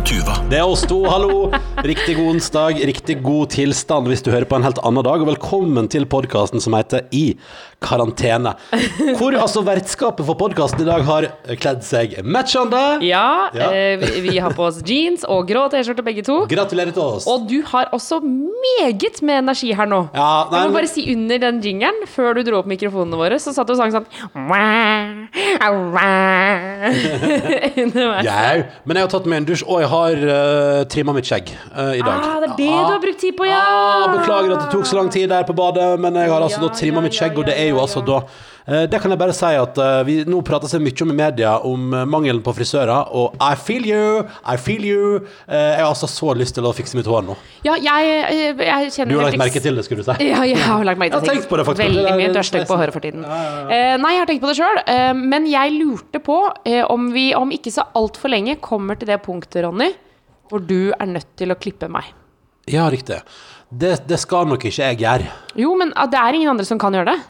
og Tuva. Det er oss to, hallo! Riktig god onsdag, riktig god tilstand hvis du hører på en helt annen dag. Og velkommen til podkasten som heter I karantene. Hvor altså vertskapet for podkasten i dag har kledd seg matchende. Ja, Ja. eh, vi, har på oss jeans og grå T-skjorte begge to. Gratulerer til oss. Og du har også meget med energi her nå. Ja, nei, jeg må bare si under den jingeren, før du dro opp mikrofonene våre, så satt du og sang sånn. Jau. Men jeg har tatt meg en dusj, og jeg har uh, trimma mitt skjegg uh, i dag. Ah, det er det du har brukt tid på, ja! Ah, beklager at det tok så lang tid der på badet, men jeg har altså Ja, da trimma ja, mitt skjegg, og det er jo altså da eh, det kan jeg bare si at eh, vi Nå prater seg mye om i media om eh, mangelen på frisører, og I feel you, I feel you. Eh, jeg har altså så lyst til å fikse mitt hår nå. Ja, jeg, jeg, jeg kjenner Du har lagt merke til det, skulle du si. Ja, jeg har lagt merke Jeg har tenkt på det, faktisk. Veldig mye dørstøkk på håret for tiden. Eh, nei, jeg har tenkt på det sjøl. men jeg lurte på eh, om vi om ikke så altfor lenge kommer til det punktet, Ronny, hvor du er nødt til å klippe meg. Ja, riktig. Det, det skal nok ikke jeg gjøre. Jo, men ah, det er ingen andre som kan gjøre det.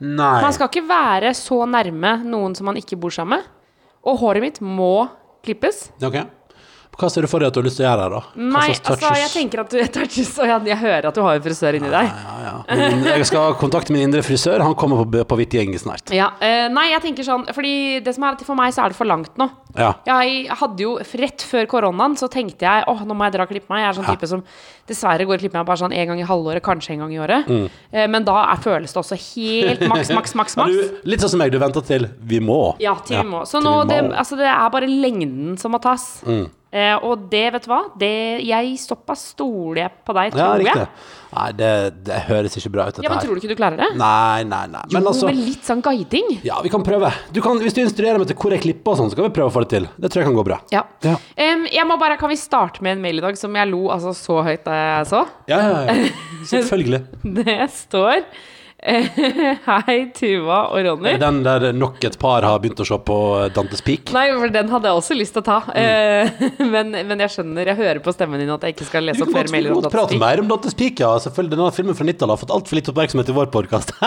Nei. Man skal ikke være så nærme noen som man ikke bor sammen med. Og håret mitt må klippes. Ok. Hva ser du for deg at du har lyst til å gjøre her, da? Nei, altså, jeg tenker at du er touches Og jeg, jeg hører at du har en frisør inni deg. Ja, ja. Men Jeg skal kontakte min indre frisør. Han kommer på, på Hvitt gjeng snart. Ja, uh, nei, jeg tenker sånn Fordi det som er at for meg så er det for langt nå. Ja. Jeg hadde jo Rett før koronaen så tenkte jeg åh, nå må jeg dra og klippe meg. Jeg er sånn Ja. type som dessverre går og klipper meg bare sånn en gang i halvåret, kanskje en gang i året. Mm. Uh, men da er, føles det også helt maks, maks, maks. Maks. du, litt sånn som meg, du venter til vi må. Ja, til vi må. Så nå, det. Mm. altså, det er bare lengden som må tas. Eh, og det, vet du hva, det, jeg såpass stoler jeg på deg, tror ja, jeg. Nei, det, det høres ikke bra ut, dette Ja, men tror du ikke du klarer det? Nei, nei, nei. Men jo, altså med litt sånn guiding. Ja, vi kan prøve. Du kan, hvis du instruerer meg til hvor jeg klipper og sånn, så kan vi prøve å få det til. Det tror jeg kan gå bra. Ja. Ja. Um, jeg må bare, Kan vi starte med en mail i dag som jeg lo altså så høyt da jeg så? Ja, ja, ja. Selvfølgelig. Det står Hei, Tuva og Ronny. Er det Den der nok et par har begynt å se på Dantes Peak. Nei, for den hadde jeg også lyst til å ta. Mm. men, men jeg skjønner, jeg hører på stemmen din at jeg ikke skal lese opp flere mailer om godt prate må prate mer om Dantes Peak, ja. Selvfølgelig, Denne filmen fra 90-tallet har fått altfor litt oppmerksomhet i vår podkast.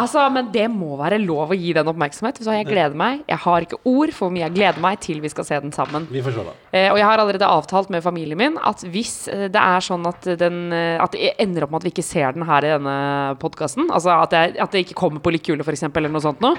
Altså, men det må være lov å gi den oppmerksomhet. Så jeg gleder meg. Jeg har ikke ord for hvor mye jeg gleder meg til vi skal se den sammen. vi får se, da. Eh, og jeg har allerede avtalt med familien min at hvis eh, det er sånn at, den, eh, at det ender opp med at vi ikke ser den her i denne podkasten, altså at, jeg- at det ikke kommer på Litt kule, f.eks., eller noe sånt noe,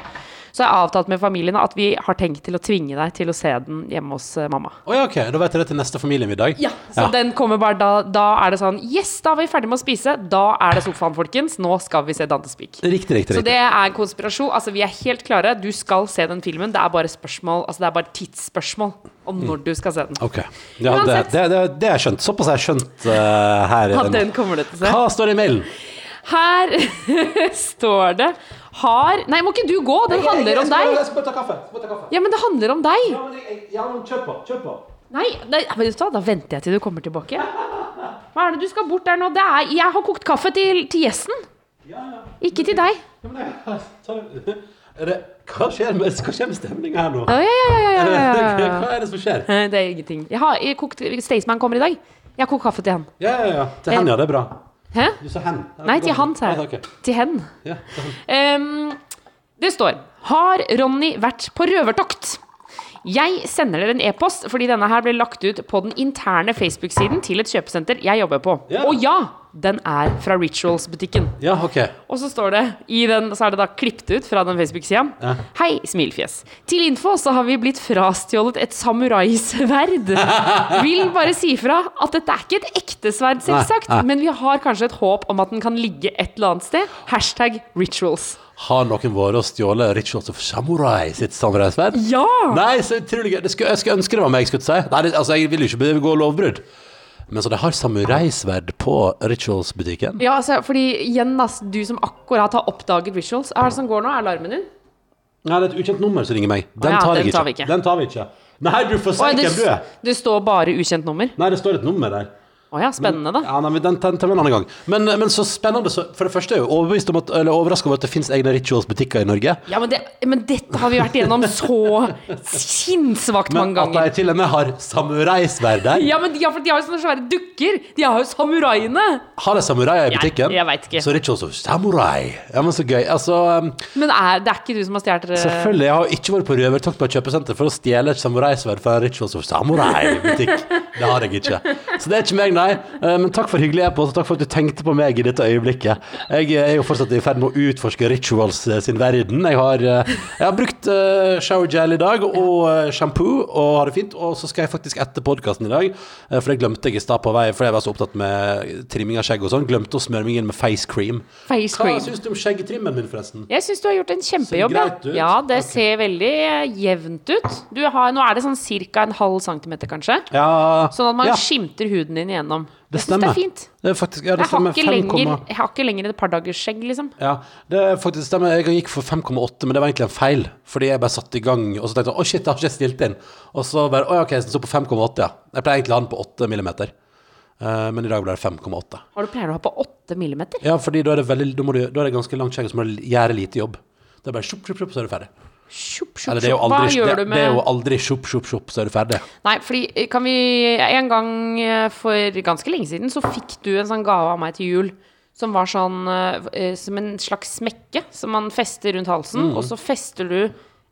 så har avtalt med familien at vi har tenkt til å tvinge deg til å se den hjemme hos eh, mamma. Oh, ja, ok. Da vet jeg det til neste familiemiddag. Ja, så den kommer bare da Da er det sånn Yes, da var vi ferdig med å spise. Da er det sofaen, folkens. Nå skal vi se Dante Speak. Riktig, riktig. riktig. Så det er en konspirasjon. Altså, vi er helt klare. Du skal se den filmen. Det er bare spørsmål Altså, det er bare tidsspørsmål om når du skal se den. Ok. Ja, det, det, det, det er skjønt. Såpass har jeg skjønt uh, her. At Ja, den. den kommer du til å se. Hva står det i mailen? Her står det Har Nei, må ikke du gå? Den handler om deg. Jeg skal ta kaffe. Ja, men det handler om deg. Ja, men kjør på. Kjør på. Nei, da venter jeg til du kommer tilbake. Hva er det du skal bort der nå? Det er, jeg har kokt kaffe til, til gjesten. Ikke til deg. Det, hva, skjer med, hva skjer med stemninga her nå? Ja, ja, ja, ja, ja, ja, ja. hva er det som skjer? Det er ingenting. Jeg har jeg kokt Staysman kommer i dag. Jeg har kokt kaffe til han. Ja, ja, ja. Til hen, ja. Det er bra. Hæ? Du sa hen. Nei, til han, sa jeg. Okay. Til hen. Ja, til hen. Um, det står Har Ronny vært på røvertokt? Jeg sender dere en e-post fordi denne her ble lagt ut på den interne Facebook-siden til et kjøpesenter jeg jobber på. Ja. Og ja, den er fra Rituals-butikken. ja, ok. Og så står det i den, så er det da klippet ut fra den Facebook-sida. Ja. Hei, smilfjes. Til info så har vi blitt frastjålet et samuraisverd. Vil bare si fra at dette er ikke et ekte sverd, selvsagt, men vi har kanskje et håp om at den kan ligge et eller annet sted. Hashtag rituals. Har noen vært og stjålet Rituals of Samurai sitt samuraisverd? Ja! Nei, så utrolig gøy. Det skulle, jeg skulle ønske det var meg, skulle jeg si. Nei, det, altså, jeg vil jo ikke begå lovbrudd. Men så de har samuraisverd på Rituals-butikken? Ja, altså, fordi igjen, ass, du som akkurat har oppdaget rituals, hva er det som går nå? Er alarmen din? Nei, det er et ukjent nummer som ringer meg. Den ja, tar den tar vi ikke. Den tar vi ikke. Nei, du får hvem du det står bare ukjent nummer. Nei, det står et nummer der. Å ja, spennende, da. Ja, nei, men den den tar vi en annen gang. Men, men så spennende. Så, for det første er jeg jo overbevist om at, eller overrasket over at det finnes egne rituals-butikker i Norge. Ja, men, det, men dette har vi vært igjennom så sinnssvakt mange Men at de til og med har samuraisverd der. Ja, men de har, de har jo sånne svære dukker. De har jo samuraiene. Har de samuraier i butikken? jeg vet ikke. Så rituals of samurai. Ja, men så gøy. Altså, um, Men er, det er ikke du som har stjålet eh, selvfølgelig. Jeg har ikke vært på røvertokt på et kjøpesenter for å stjele et samuraisverd fra rituals of samurai-butikk. Det har jeg ikke. Så det er ikke meg, nei. Eh, Men takk for hyggelig e-post, og takk for at du tenkte på meg i dette øyeblikket. Jeg er jo fortsatt i ferd med å utforske rituals eh, sin verden. Jeg har, eh, jeg har brukt eh, shower gel i dag, og eh, shampoo, og har det fint. Og så skal jeg faktisk etter podkasten i dag, eh, for det glemte jeg i stad på vei, for jeg var så opptatt med trimming av skjegg og sånn, glemte å smøre meg inn med face cream. face Hva cream? syns du om skjeggetrimmen min, forresten? Jeg syns du har gjort en kjempejobb. Ja, ja det okay. ser veldig eh, jevnt ut. Du har, nå er det sånn ca. en halv centimeter, kanskje. Ja, Sånn at man ja, skimter huden din igjennom. Det Jeg stemmer. er. Det er faktisk, ja, det Jeg har, stemmer. ikke 5, lenger, jeg har ikke lenger et par dagers skjegg, liksom. Ja, det faktisk stemmer. Jeg gikk for 5,8, men det var egentlig en feil. Fordi jeg bare satte i gang, og så tenkte jeg å shit, det har ikke stilt inn. Og så bare å ja, ok, så den står på 5,8, ja. Jeg pleier egentlig å ha den på 8 millimeter. Uh, men i dag ble det 5,8. Har du pleier å ha på 8 millimeter? Ja, fordi da er det, veldig, da du, da er det ganske langt skjegg, så må du gjøre lite jobb. Det er bare sjupp, sjupp, sjupp, så er du ferdig. Sjup, shup, Eller det er jo aldri, det, det er jo aldri shup, shup, shup, så er du ferdig. Nei, fordi eh, kan vi En gang eh, for ganske lenge siden så fikk du en sånn gave av meg til jul. Som var sånn eh, som en slags smekke som man fester rundt halsen. Mm. Og så fester du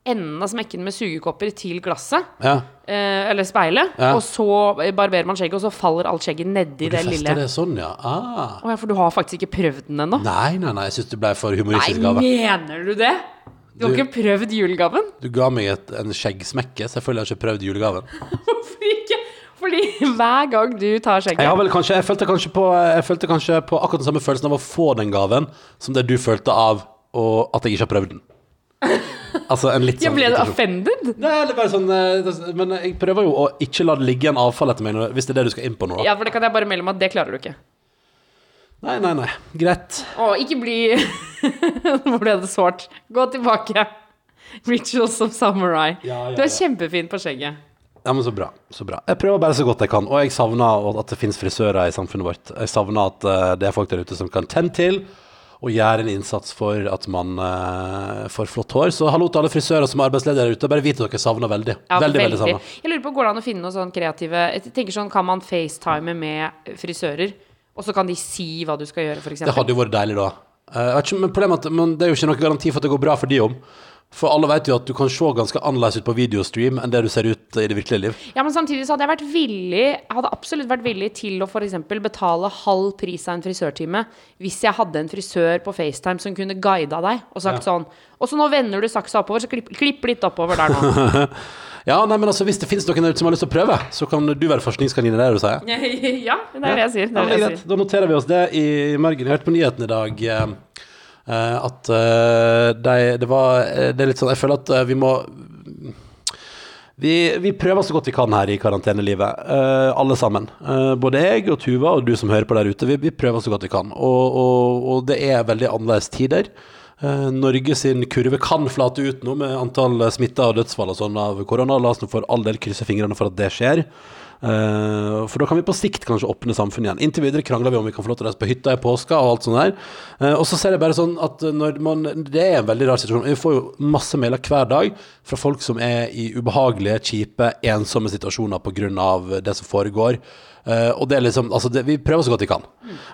enden av smekken med sugekopper til glasset. Ja. eh, eller speilet. Ja. Og så barberer man skjegget, og så faller alt skjegget nedi det lille. det sånn, ja. Ah. Ja, for du har faktisk ikke prøvd den ennå? Nei, nei, nei, jeg syns det ble for Nei, humoristisk gave. mener du det? Du har ikke prøvd julegaven? Du ga meg et, en skjeggsmekke. Selvfølgelig har jeg ikke prøvd julegaven. Hvorfor ikke? Fordi hver gang du tar skjegget Jeg, har vel kanskje, jeg, følte kanskje på, jeg følte kanskje på akkurat den samme følelsen av å få den gaven som det du følte av og at jeg ikke har prøvd den. Altså en litt Ja, sånn ble du offended? Nei, det er bare sånn eh, Men jeg prøver jo å ikke la det ligge en avfall etter meg hvis det er det du skal inn på nå. Ja, for det kan jeg bare melde om at det klarer du ikke. Nei, nei, nei. Greit. Å, ikke bli Nå ble det sårt. Gå tilbake. Rituals of Samurai. Ja, ja, Du er kjempefin på skjegget. Ja, men så bra. Så bra. Jeg prøver bare så godt jeg kan. Og jeg savner at det finnes frisører i samfunnet vårt. Jeg savner at eh, det er folk der ute som kan tenne til og gjøre en innsats for at man uh, får flott hår. Så hallo til alle frisører som er arbeidsledige der ute. Bare vit at dere savner veldig. Ja, veldig, veldig savner. Jeg lurer på, Går det an å finne noen sånn kreative Jeg tenker sånn, Kan man facetime med frisører, og så kan de si hva du skal gjøre, f.eks.? Det hadde jo vært deilig da. Eh, ikke, men problemet men det er jo ikke noen garanti for at det går bra for de om. For alle vet jo at du kan se ganske annerledes ut på videostream enn det du ser ut i det virkelige liv. Ja, men samtidig så hadde jeg vært villig hadde absolutt vært villig til å f.eks. betale halv pris av en frisørtime hvis jeg hadde en frisør på FaceTime som kunne guida deg og sagt sånn Og så nå vender du saksa oppover, så klipp, klipp litt oppover der nå. Ja, nei, men altså Hvis det finnes noen der ute som har lyst til å prøve, så kan du være forskningskanin der, du sier. ja, det er det jeg sier. Det er det jeg sier. Da noterer vi oss det i margen. Jeg hørte på nyheten i dag eh, eh, at eh, de, det var eh, Det er litt sånn Jeg føler at eh, vi må vi, vi prøver så godt vi kan her i karantenelivet, eh, alle sammen. Både jeg og Tuva og du som hører på der ute, vi, vi prøver så godt vi kan. Og, og, og det er veldig annerledes tider. Eh, Norge sin kurve kan flate ut nå med antall smitta og dødsfall og sånn av korona. La oss nå for all del krysse fingrene for at det skjer. Uh, for da kan vi på sikt kanskje åpne samfunnet igjen. Inntil videre krangler vi om vi kan få lov til å reise på hytta i påska og alt sånt der. Uh, og så ser jeg bare sånn at når man Det er en veldig rar situasjon. Vi får jo masse mailer hver dag fra folk som er i ubehagelige, kjipe, ensomme situasjoner pga. det som foregår. Eh, og det er liksom Altså, det, vi prøver så godt vi kan.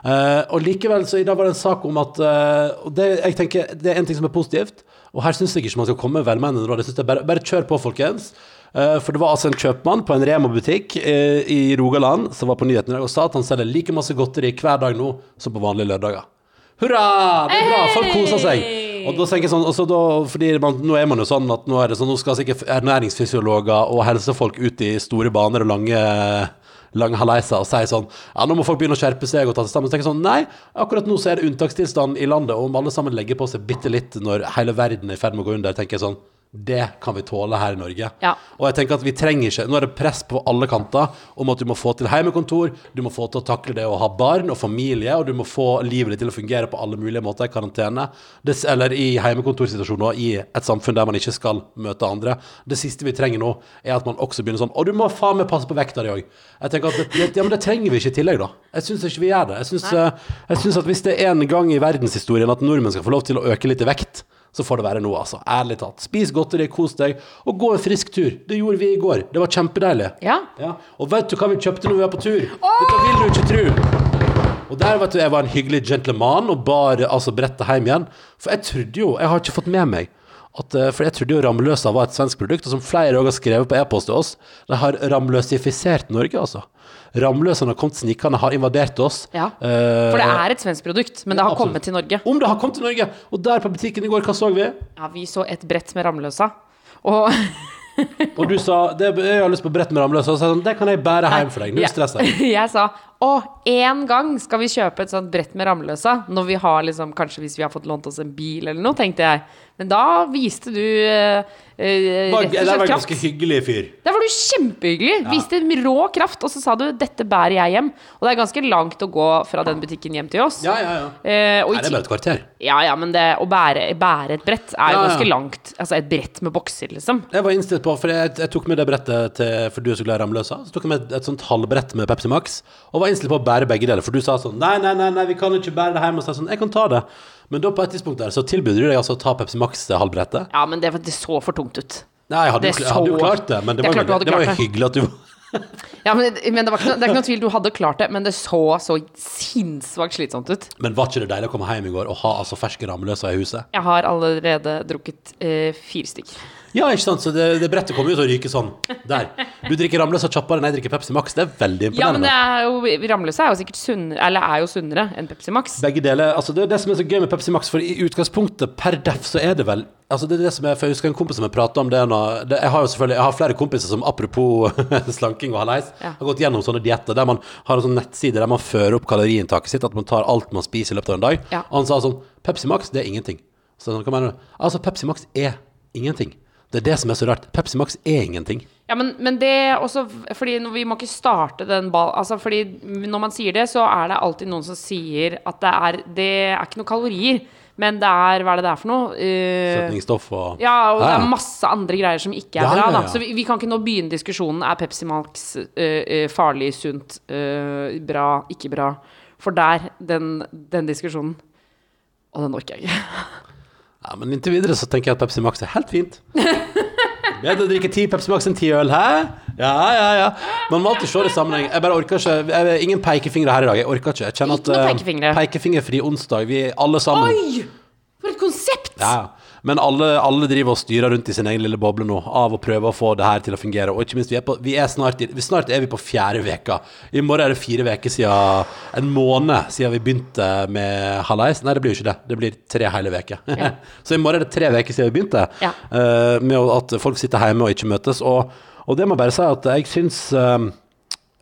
Uh, og likevel, så i dag var det en sak om at uh, Og det, jeg tenker, det er en ting som er positivt, og her syns jeg ikke man skal komme med velmenende råd. Jeg synes det er bare, bare kjør på, folkens. For det var altså en kjøpmann på en Rema-butikk i Rogaland som var på nyheten i dag og sa at han selger like masse godteri hver dag nå som på vanlige lørdager. Hurra! Det er bra! Folk koser seg. Og da tenker jeg sånn, også da, fordi man, Nå er man jo sånn at nå er det sånn, nå skal sikkert ernæringsfysiologer og helsefolk ut i store baner og lange lange haleisa og sier sånn Ja, nå må folk begynne å skjerpe seg og ta seg sammen. Så tenker jeg sånn Nei, akkurat nå så er det unntakstilstand i landet, og om alle sammen legger på seg bitte litt når hele verden er i ferd med å gå under, tenker jeg sånn det kan vi tåle her i Norge. Ja. Og jeg tenker at vi trenger ikke Nå er det press på alle kanter om at du må få til heimekontor, du må få til å takle det å ha barn og familie, og du må få livet ditt til å fungere på alle mulige måter i karantene. Det, eller i heimekontorsituasjoner i et samfunn der man ikke skal møte andre. Det siste vi trenger nå, er at man også begynner sånn Og du må faen meg passe på vekta di òg. Jeg tenker at det, ja, men det trenger vi ikke i tillegg, da. Jeg syns ikke vi gjør det. Jeg syns, eh, jeg syns at hvis det er en gang i verdenshistorien at nordmenn skal få lov til å øke litt i vekt, så får det være nå, altså. Ærlig talt. Spis godteri, kos deg, og gå en frisk tur. Det gjorde vi i går. Det var kjempedeilig. Ja. Ja. Og vet du hva vi kjøpte når vi var på tur? Dette vil du ikke tro. Og der vet du, jeg var en hyggelig gentleman og bar altså brettet hjem igjen. For jeg trodde jo, jeg har ikke fått med meg at, eh, For jeg trodde jo Ramløsa var et svensk produkt, og som flere også har skrevet på e-post til oss, de har ramløsifisert Norge, altså. Ramløsene har kommet snikende, har invadert oss. Ja. Eh, For det er et svensk produkt, men det har absolutt. kommet til Norge. Om det har kommet til Norge! Og der på butikken i går, hva så vi? Ja, vi så et brett med Ramløsa. Og Og du sa det, jeg har lyst på brett med ramløsa, og så sa jeg sånn, det kan jeg bære hjem for deg. Null stress. her. Jeg sa å, én gang skal vi kjøpe et sånt brett med Ramløsa. Når vi har liksom, kanskje hvis vi har fått lånt oss en bil eller noe, tenkte jeg. Men da viste du eh, eh, Det var, rett og var slett kraft. ganske hyggelig fyr. Der var du kjempehyggelig. Viste rå kraft, og så sa du 'dette bærer jeg hjem'. Og det er ganske langt å gå fra den butikken hjem til oss. Ja, ja, ja. Eh, Nei, det er bare et kvarter. ja, ja, men det, å bære, bære et brett er jo Ja, ja. ganske langt. Altså et brett med bokser, liksom. Jeg var innstilt på, for jeg, jeg tok med det brettet til, for du er så glad i Ramløsa. Så tok jeg med et, et sånt halvbrett med Pepsi Max, og var innstilt på å bære begge deler. For du sa sånn Nei, nei, nei, nei vi kan ikke bære det hjem. Og så sånn Jeg kan ta det. Men da på et tidspunkt der så tilbød du deg altså å ta Pepsi Max-halvbrettet. Ja, men det, det så for tungt ut. Nei, jeg hadde, jo, jeg hadde jo klart det, men det, var, klart jo- det var jo hyggelig at du Ja, men, men det, var ikke det er ikke noe tvil, du hadde klart det, men det så så sinnssvakt slitsomt ut. Men var ikke det deilig å komme hjem i går og ha altså ferske rammeløser i huset? Jeg har allerede drukket eh, fire stykker. Ja, ikke sant? Så det, det brettet kommer jo til å ryke sånn. Der. Du drikker Ramløsa kjappere enn jeg drikker Pepsi Max. Det er veldig Ja, men imponerende. det er jo, Ramløse er jo sikkert sunnere, eller er jo sunnere enn Pepsi Max. Begge deler, altså Det er det som er så gøy med Pepsi Max, for i utgangspunktet, per def, så er det vel Altså det er det som er, for Jeg husker en kompis som jeg pratet om det, nå, det Jeg har jo selvfølgelig Jeg har flere kompiser som apropos slanking og hallais, Ja. har gått gjennom sånne dietter der man har en sånn nettside der man fører opp kaloriinntaket sitt, at man tar alt man spiser i løpet av en dag. Ja. Og han sa sånn Pepsi Max, det er ingenting. Så? Altså, Pepsi Max er ingenting. Det er det som er så rart. Pepsi Max er ingenting. Ja, men, men det er også Fordi vi må ikke starte den ball... Altså, fordi når man sier det, så er det alltid noen som sier at det er Det er ikke noen kalorier, men det er Hva er det det er for noe? Uh, Søtningsstoff og Ja, og det Ja, er masse andre greier som ikke er bra. ja. Så vi, vi kan ikke nå begynne diskusjonen Er Pepsi Max uh, uh, farlig, sunt, bra, ikke bra. For der, den, den diskusjonen Og den orker jeg ikke. Ja, men inntil videre så tenker jeg at Pepsi Max er helt fint. Bedre å drikke ti Pepsi Max enn ti øl, hæ? Ja, ja, ja. Man må alltid se det i sammenheng. Jeg bare orker ikke jeg, Ingen pekefingre her i dag. Jeg orker ikke. Jeg kjenner at Ikke noe eh, pekefingre. Pekefingerfri onsdag. Vi er alle sammen. Oi! For et konsept! Ja, ja. Men alle, alle driver og styrer rundt i sin egen lille boble nå, av å prøve å få det her til å fungere. Og ikke minst, vi er, på, vi er snart, i, snart er vi på fjerde veka. I morgen er det fire veker siden En måned siden vi begynte med hallais. Nei, det blir jo ikke det. Det blir tre hele veker. Så i morgen er det tre veker siden vi begynte Ja. uh, med at folk sitter hjemme og ikke møtes. Og, og det må jeg bare si at jeg syns uh,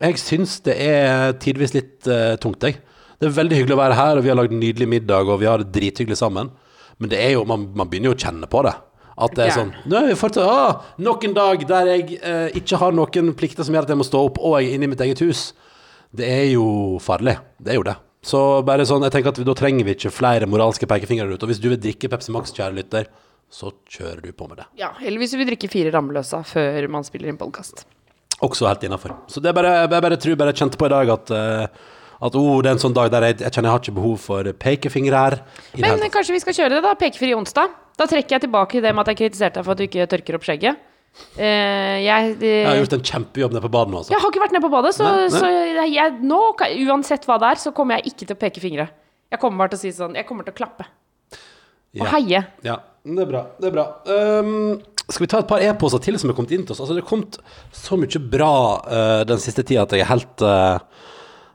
Jeg syns det er tidvis litt uh, tungt, jeg. Det er veldig hyggelig å være her, og vi har lagd nydelig middag, og vi har det drithyggelig sammen. Men det er jo, man, man begynner jo å kjenne på det. At det er sånn Nå fortsatt, å, Nok en dag der jeg eh, ikke har noen plikter som gjør at jeg må stå opp, og jeg er inne i mitt eget hus. Det er jo farlig. Det er jo det. Så bare sånn, jeg tenker at vi, da trenger vi ikke flere moralske pekefingre der ute. Og hvis du vil drikke Pepsi Max, kjære lytter, så kjører du på med det. Ja, Eller hvis du vil drikke fire Ramløsa før man spiller inn podkast. Også helt innafor. Så det er bare, jeg bare tror bare jeg kjente på i dag at eh, at oh, det er en sånn dag der jeg, jeg kjenner jeg har ikke behov for pekefingre her. Men kanskje vi skal kjøre det, da? Pekefri onsdag. Da trekker jeg tilbake det med at jeg kritiserte deg for at du ikke tørker opp skjegget. Uh, jeg, Jeg har gjort en kjempejobb nede på badet nå, altså. jeg har ikke vært nede på badet, så, Nei, nei. så jeg, jeg, nå, uansett hva det er, så kommer jeg ikke til å peke fingre. Jeg kommer bare til å si sånn Jeg kommer til å klappe. Og Ja. heie. Ja, det er bra. Det er bra. Um, skal vi ta et par e-poster til som er kommet inn til oss? Altså, det er kommet så mye bra uh, den siste tida at jeg er helt eh,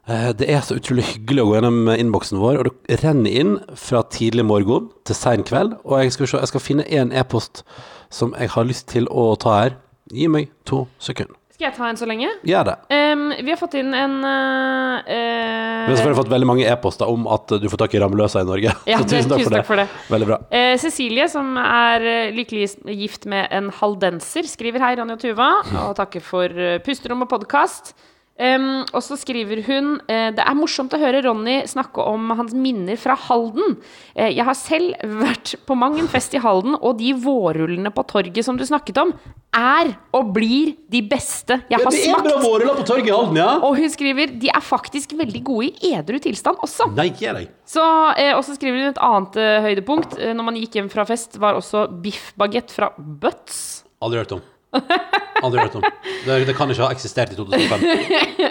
Det er så utrolig hyggelig å gå gjennom innboksen vår, og det renner inn fra tidlig morgen til sein kveld. Og jeg skal, se, jeg skal finne én e-post som jeg har lyst til å ta her. Gi meg to sekunder. Skal jeg ta en så lenge? Gjør det. Um, vi har fått inn en eh, eh, Vi har selvfølgelig fått veldig mange e-poster om at du får tak i Ramløsa i Norge. Ja, Så tusen takk, tusen for, takk for det. det. Veldig bra. Uh, Cecilie, som er eh, lykkelig gift med en haldenser, skriver hei, Ronny og Tuva, og takker for eh, pusterom og podkast. Um, og så skriver hun eh, Det er morsomt å høre Ronny snakke om hans minner fra Halden. Eh, jeg har selv vært på mang en fest i Halden, og de vårrullene på torget som du snakket om, er og blir de beste jeg har det er bra smakt. vårruller på torget i Halden, ja? Og hun skriver de er faktisk veldig gode i edru tilstand også. Nei, ikke jeg. Så, eh, og så skriver hun et annet høydepunkt. Når man gikk hjem fra fest, var også biffbagett fra Butts. Aldri hørt om. Aldri hørt om. Det, det kan ikke ha eksistert i 2005.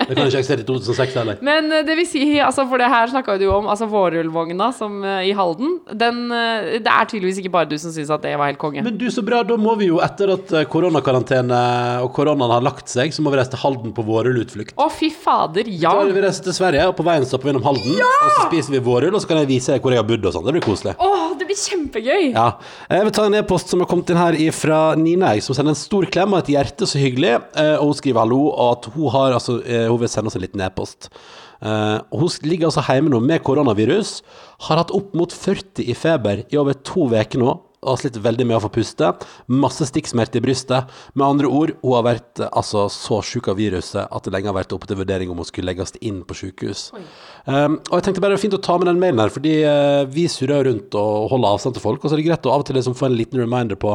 Det kan ikke ha eksistert i 2006 heller. Men eh, det vil si, altså for det her snakka du om, altså vårrullvogna som eh, i Halden. Den, eh, det er tydeligvis ikke bare du som syns at det var helt konge. Men du, så bra. Da må vi jo, etter at koronakarantene og koronaen har lagt seg, så må vi reise til Halden på vårrullutflukt. Å, fy fader, ja! Da vil vi reise til Sverige, og på veien stopper vi innom Halden. Og så spiser vi vårrull, og så kan jeg vise deg hvor jeg har bodd og sånn. Det blir koselig. Å, det blir kjempegøy! Ja. Jeg vil ta en e-post som har kommet inn her fra Nina, som sender en stor klem og et hjerte, så hyggelig. Eh, Og hun skriver hallo, og at hun har altså eh, Hun vil sende oss en liten e-post. Eh, hun ligger altså hjemme nå med koronavirus. Har hatt opp mot 40 i feber i over to uker nå. Og har slitt veldig med å få puste. Masse stikksmerter i brystet. Med andre ord, hun har vært altså, så syk av viruset at det lenge har vært oppe til vurdering om hun skulle legges inn på sykehus. Um, og jeg tenkte bare det var fint å ta med den mailen her, fordi uh, vi surrer rundt og holder avstand til folk. Og så er det greit å av og til liksom få en liten reminder på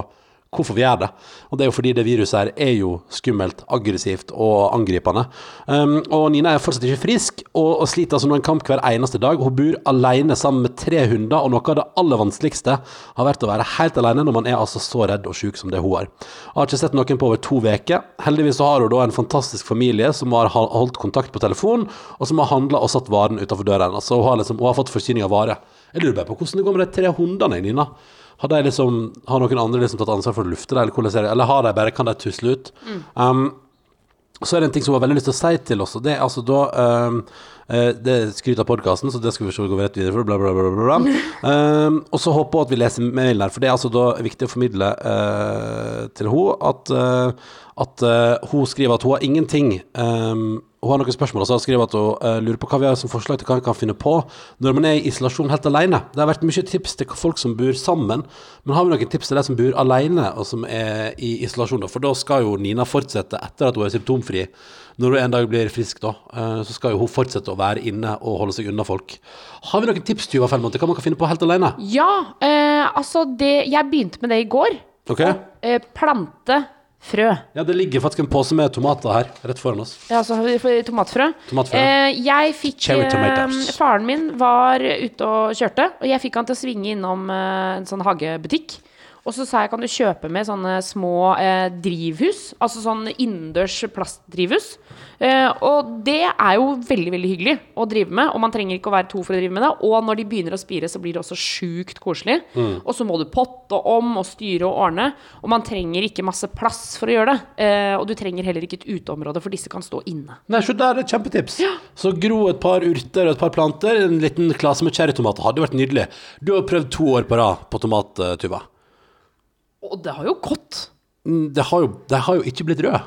hvorfor vi gjør det. Og det er jo fordi det viruset her er jo skummelt, aggressivt og angripende. Um, og Nina er fortsatt ikke frisk, og, og sliter altså nå en kamp hver eneste dag. Hun bor alene sammen med tre hunder, og noe av det aller vanskeligste har vært å være helt alene når man er altså så redd og syk som det hun har. Jeg har ikke sett noen på over to uker. Heldigvis så har hun da en fantastisk familie som har holdt kontakt på telefon, og som har handla og satt varen utenfor døren. Altså, hun, har liksom, hun har fått forsyning av vare. Jeg lurer bare på hvordan det går med de tre hundene, Nina. Har, de liksom, har noen andre liksom tatt ansvar for å lufte det, eller hvordan er det? Eller har de bare, kan de tusle ut? Um, så er det en ting som jeg har veldig lyst til å si til oss, og det er altså da um, Det er skryt av podkasten, så det skal vi ikke gå rett videre for. Bla, bla, bla, bla, bla. Um, og så håper hun at vi leser mailen her, for det er altså da viktig å formidle uh, til henne at, uh, at uh, hun skriver at hun har ingenting um, hun har noen spørsmål, og så har hun skrevet at hun eh, lurer på hva vi har som forslag til hva vi kan finne på når man er i isolasjon helt alene. Det har vært mye tips til folk som bor sammen, men har vi noen tips til de som bor alene og som er i isolasjon? For da skal jo Nina fortsette etter at hun er symptomfri. Når hun en dag blir frisk, da, eh, så skal jo hun fortsette å være inne og holde seg unna folk. Har vi noen tips Tuva Fellmann, til hva man kan finne på helt alene? Ja, eh, altså det Jeg begynte med det i går. Ok? Eh, plante frø. Ja, det ligger faktisk en pose med tomater her, rett foran oss. Ja, altså tomatfrø. Tomatfrø. Eh, jeg fikk eh. Faren min var ute og kjørte, og jeg fikk han til å svinge innom eh, en sånn hagebutikk. Og så sa jeg kan du kjøpe med sånne små eh, drivhus, altså sånn innendørs plastdrivhus. Eh, og det er jo veldig veldig hyggelig å drive med, og man trenger ikke å være to for å drive med det. Og når de begynner å spire, så blir det også sjukt koselig. Og så må du potte om og styre og ordne, og man trenger ikke masse plass for å gjøre det. Eh, og du trenger heller ikke et uteområde, for disse kan stå inne. Nei, så der er et kjempetips. Så gro et par urter og et par planter. En liten klase med cherrytomater hadde vært nydelig. Du har prøvd to år på rad på tomat, Tuva. Og det har jo gått. Mm, Det har jo, det har jo ikke blitt røde.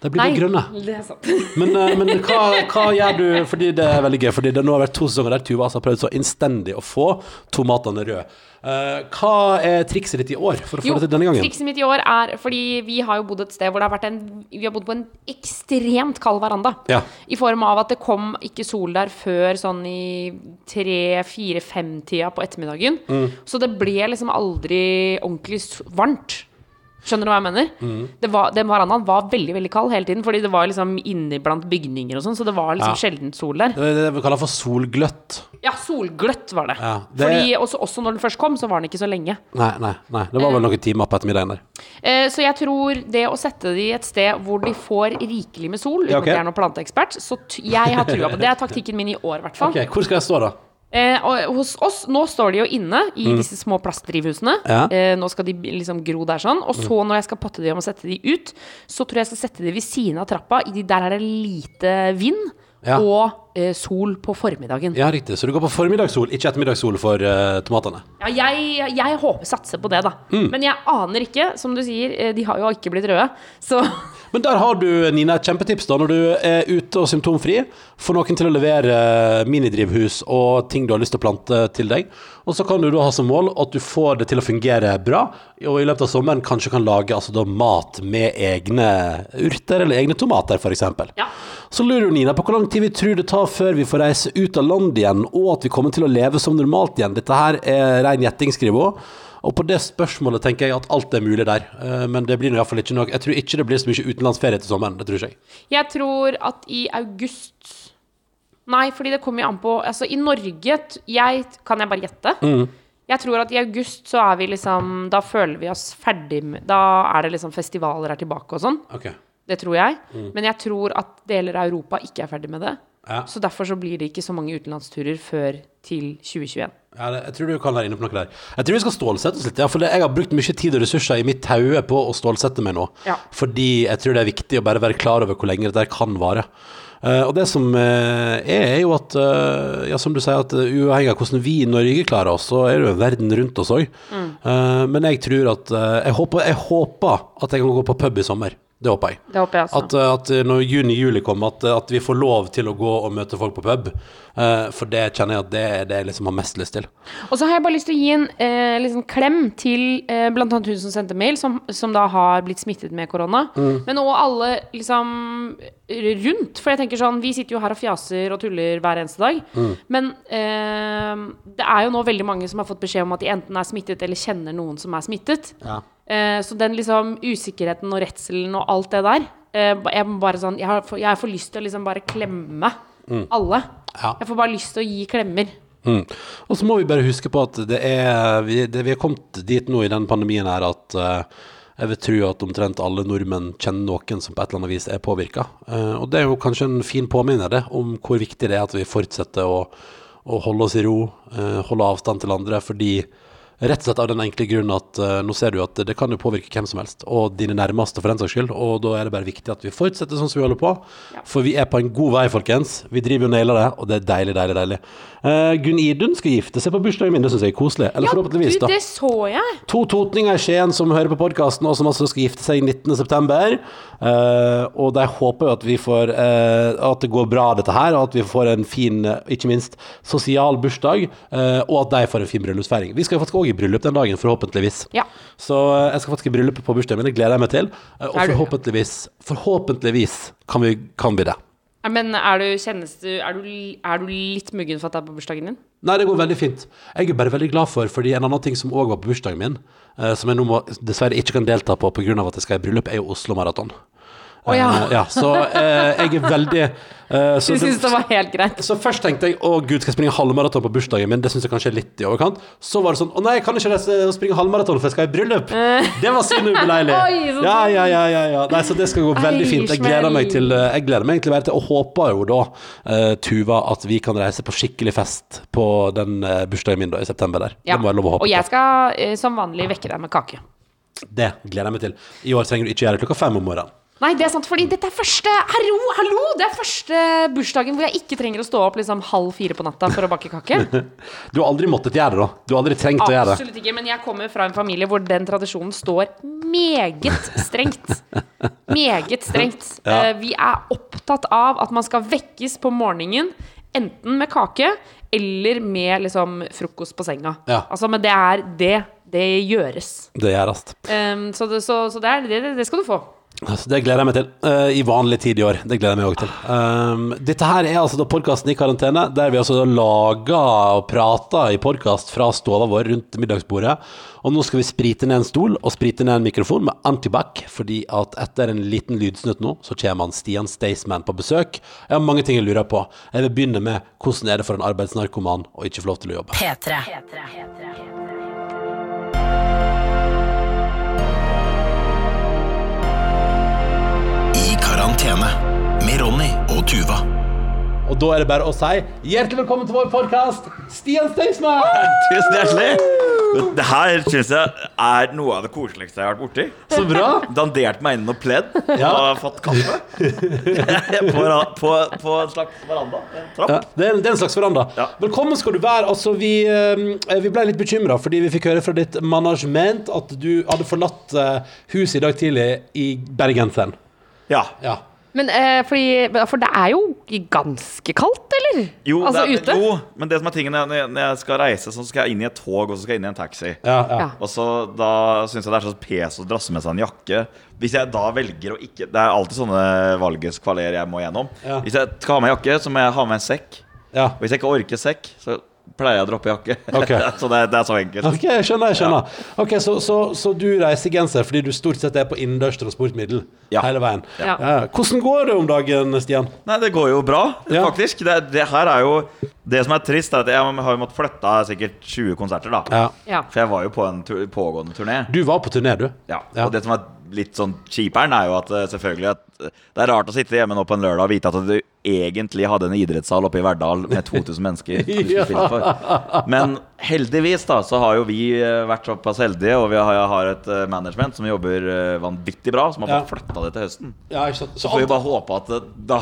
De blir bare grønne. det er sant. Men, eh, men hva, hva gjør du Fordi det er veldig gøy. Fordi det nå har vært to sesonger der Tuva har prøvd så innstendig å få tomatene røde. Uh, hva er trikset ditt i år for å få Jo, det til denne gangen? trikset mitt i år er fordi vi har jo bodd et sted hvor det har vært en Vi har bodd på en ekstremt kald veranda. Ja. I form av at det kom ikke sol der før sånn i tre-fire-fem-tida på ettermiddagen. Mm. Så det ble liksom aldri ordentlig varmt. Skjønner du hva jeg mener? Mm. Det var, den verandaen var veldig veldig kald hele tiden, fordi det var liksom inne blant bygninger og sånn, så det var liksom Ja. sjelden sol der. Det det vi kaller for solgløtt. Ja, solgløtt var det. Ja, det- Fordi også, også når den først kom, så var den ikke så lenge. Nei, nei, nei. Det var vel noen timer på ettermiddagen der. Eh, Så jeg tror det å sette de et sted hvor de får rikelig med sol, uten Ja, okay. at jeg er noen planteekspert, så jeg har trua på det. Det er taktikken min i år, i hvert fall. Okay. Hvor skal jeg stå, da? Eh, og hos oss, nå står de jo inne i disse små plastdrivhusene. Mm. Ja. Eh, nå skal de liksom gro der sånn. Og så når jeg skal potte de om og sette de ut, så tror jeg jeg skal sette de ved siden av trappa. I de der er det lite vind. Ja. Og eh, sol på formiddagen. Ja, riktig. Så du går på formiddagssol, ikke ettermiddagssol for eh, tomatene? Ja, jeg, jeg håper satser på det, da. Mm. Men jeg aner ikke. Som du sier, eh, de har jo ikke blitt røde. Så Men der har du, Nina, et kjempetips da, når du er ute og symptomfri. Få noen til å levere minidrivhus og ting du har lyst til å plante til deg. Og så kan du da ha som mål at du får det til å fungere bra, og i løpet av sommeren kanskje kan lage altså da mat med egne urter eller egne tomater, f.eks. Ja. Så lurer jo Nina på hvor lang tid vi tror det tar før vi får reise ut av landet igjen, og at vi kommer til å leve som normalt igjen. Dette her er rein gjetting, skriver hun. Og på det spørsmålet tenker jeg at alt er mulig der. Eh, Men det blir iallfall ikke noe Jeg tror ikke det blir så mye utenlandsferie til sommeren. Det tror ikke jeg. Jeg tror at i august Nei, fordi det kommer jo an på Altså, i Norge jeg, Kan jeg bare gjette? Mm. Jeg tror at i august så er vi liksom Da føler vi oss ferdig med Da er det liksom festivaler er tilbake og sånn. Okay. Det tror jeg. Men jeg tror at deler av Europa ikke er ferdig med det. Ja. Så derfor så blir det ikke så mange utenlandsturer før til 2021. Ja, det, jeg tror du kan være inne på noe der. Jeg tror vi skal stålsette oss litt. Ja, for det, jeg har brukt mye tid og ressurser i mitt taue på å stålsette meg nå. Ja. Fordi jeg tror det er viktig å bare være klar over hvor lenge dette kan vare. Uh, og det som uh, er, er jo at uh, Ja, som du sier, at uavhengig av hvordan vi i Norge klarer oss, så er det jo verden rundt oss òg. men jeg tror at jeg, håper, jeg håper at jeg kan gå på pub i sommer. Det håper jeg. Det håper jeg. At, eh, at når juni-juli kommer, at, at vi får lov til å gå og møte folk på pub. Uh, for det kjenner jeg at det er det jeg liksom har mest lyst til. Og så har jeg bare lyst til å gi en uh, liksom klem til eh, blant annet hun som sendte mail, som, som da har blitt smittet med korona. Men òg alle liksom rundt. For jeg tenker sånn, vi sitter jo her og fjaser og tuller hver eneste dag. Men eh, det er jo nå veldig mange som har fått beskjed om at de enten er smittet eller kjenner noen som er smittet. Ja. Eh, så den liksom usikkerheten og redselen og alt det der eh, Jeg bare sånn Jeg har for, jeg får lyst til å liksom bare klemme alle. Ja. Jeg får bare lyst til å gi klemmer. Mm. Og så må vi bare huske på at det er Vi, det, vi er kommet dit nå i den pandemien her at uh, jeg vil tro at omtrent alle nordmenn kjenner noen som på et eller annet vis er påvirka. og det er jo kanskje en fin påminner det, om hvor viktig det er at vi fortsetter å, å holde oss i ro, uh, holde avstand til andre, fordi Rett og slett av den enkle grunn at uh, nå ser du at det kan jo påvirke hvem som helst, og dine nærmeste for den saks skyld, og da er det bare viktig at vi fortsetter sånn som vi holder på. For vi er på en god vei, folkens. Vi driver og nailer det, og det er deilig, deilig, deilig. Uh, Gunn Idun skal gifte seg på bursdagen min, det syns jeg er koselig. Eller forhåpentligvis, du, da. det så jeg. To totninger i Skien som hører på podkasten, og som altså skal gifte seg 19.9. Uh, og de håper jo at vi får uh, At det går bra, dette her, og at vi får en fin, eh, ikke minst sosial bursdag, eh, og at de får en fin bryllupsfeiring. Vi skal faktisk òg i bryllup den dagen, forhåpentligvis. Ja. Så eh, jeg skal faktisk i bryllup på bursdagen min, det gleder jeg meg til. Eh, og forhåpentligvis, forhåpentligvis kan vi, kan vi det. Men er du, kjennes du, er, du, er du litt muggen for at det er på bursdagen din? Nei, det går veldig fint. Jeg er bare veldig glad for, fordi en annen ting som òg var på bursdagen min, eh, som jeg nå må, dessverre ikke kan delta på pga. at jeg skal i bryllup, er jo Oslo Maraton. Å ja. Ja, så jeg er veldig eh, så, Du syns det var helt greit? så først tenkte jeg å gud, skal jeg springe halvmaraton på bursdagen min? Det syns jeg kanskje er litt i overkant. Så var det sånn å nei, jeg kan ikke og springe halvmaraton, for jeg skal i bryllup. Det var synd ubeleilig. Eh. Ja, ja, ja, ja, ja. Nei, så det skal gå veldig fint. Jeg gleder meg til eh, Jeg gleder meg egentlig bare til, og håper jo da, uh, Tuva, at vi kan reise på skikkelig fest på den uh, bursdagen min da i september der. Ja. Det må jeg lov å håpe Og jeg skal eh, som vanlig vekke deg med kake. Det gleder jeg meg til. I år trenger du ikke gjøre det klokka fem om morgenen. Nei, det er sant, fordi dette er første Hallo, hallo! Det er første bursdagen hvor jeg ikke trenger å stå opp liksom halv fire på natta for å bake kake. Du har aldri måttet gjøre det, da. Du har aldri trengt å gjøre det. Absolutt ikke, men jeg kommer fra en familie hvor den tradisjonen står meget strengt. Meget strengt. Ja. Eh, Vi er opptatt av at man skal vekkes på morgenen, enten med kake eller med liksom frokost på senga. Ja. Altså, men det er det. Det gjøres. Det gjøres. Um, så, det, så, så det, er, det, det skal du få. Altså, det gleder jeg meg til. Uh, I vanlig tid i år. Det gleder jeg meg òg til. Um, dette her er altså da podkasten i karantene, der vi altså lager og prater i podkast fra stova vår rundt middagsbordet. Og nå skal vi sprite ned en stol og sprite ned en mikrofon med antibac, fordi at etter en liten lydsnutt nå, så kommer han Stian Staysman på besøk. Jeg har mange ting jeg lurer på. Jeg vil begynne med hvordan er det for en arbeidsnarkoman å ikke få lov til å jobbe? P3. I karantene med Ronny og Tuva. Og da er det bare å si hjertelig velkommen til vår podkast, Stian Staysman! Tusen hjertelig. Det her syns jeg er noe av det koseligste jeg har vært borti. Så bra. Dandert meg inn i noe pledd Ja. og fått kaffe. på, på, på en slags veranda. En trapp. Ja, det, er, det er en slags veranda. Ja. Velkommen skal du være. Altså, vi, eh, vi ble litt bekymra fordi vi fikk høre fra ditt management at du hadde forlatt eh, huset i dag tidlig i bergenseren. Ja. Ja. Men eh, fordi For det er jo ganske kaldt, eller? Jo, altså det, er- ute? jo, men det som er tingen når jeg, når jeg skal reise, så skal jeg inn i et tog, og så skal jeg inn i en taxi. Ja, ja. Ja. Og så Da syns jeg det er så pes å drasse med seg en jakke. Hvis jeg da velger å ikke Det er alltid sånne valgets kvaler jeg må gjennom. Ja. Hvis jeg skal ha med jakke, så må jeg ha med en sekk. ja. Og hvis jeg ikke orker sekk, så pleier jeg å droppe jakke. Okay. så det, det er så enkelt. Ok, jeg skjønner. jeg skjønner Ok, så, så, så du reiser genser fordi du stort sett er på innendørs transportmiddel Ja. hele veien. Ja. Hvordan går det om dagen, Stian? Nei, det går jo bra, Ja. faktisk. Det, det her er jo Det som er trist, er at jeg har måttet flytte sikkert 20 konserter, da. Ja. Ja. For jeg var jo på en tu pågående turné. Du var på turné, du. Ja. Ja. Og det som er litt sånn kjiperen, er jo at eh, selvfølgelig at eh, det er rart å sitte hjemme nå på en lørdag og vite at du egentlig hadde en idrettssal oppe i Verdal med 2000 mennesker. Ja. Men heldigvis da så har jo vi eh, vært såpass heldige, og vi har, har et eh, management som jobber eh, vanvittig bra, som har Ja. fått flytta det til høsten. Ja, så? Så får vi bare håpe at det da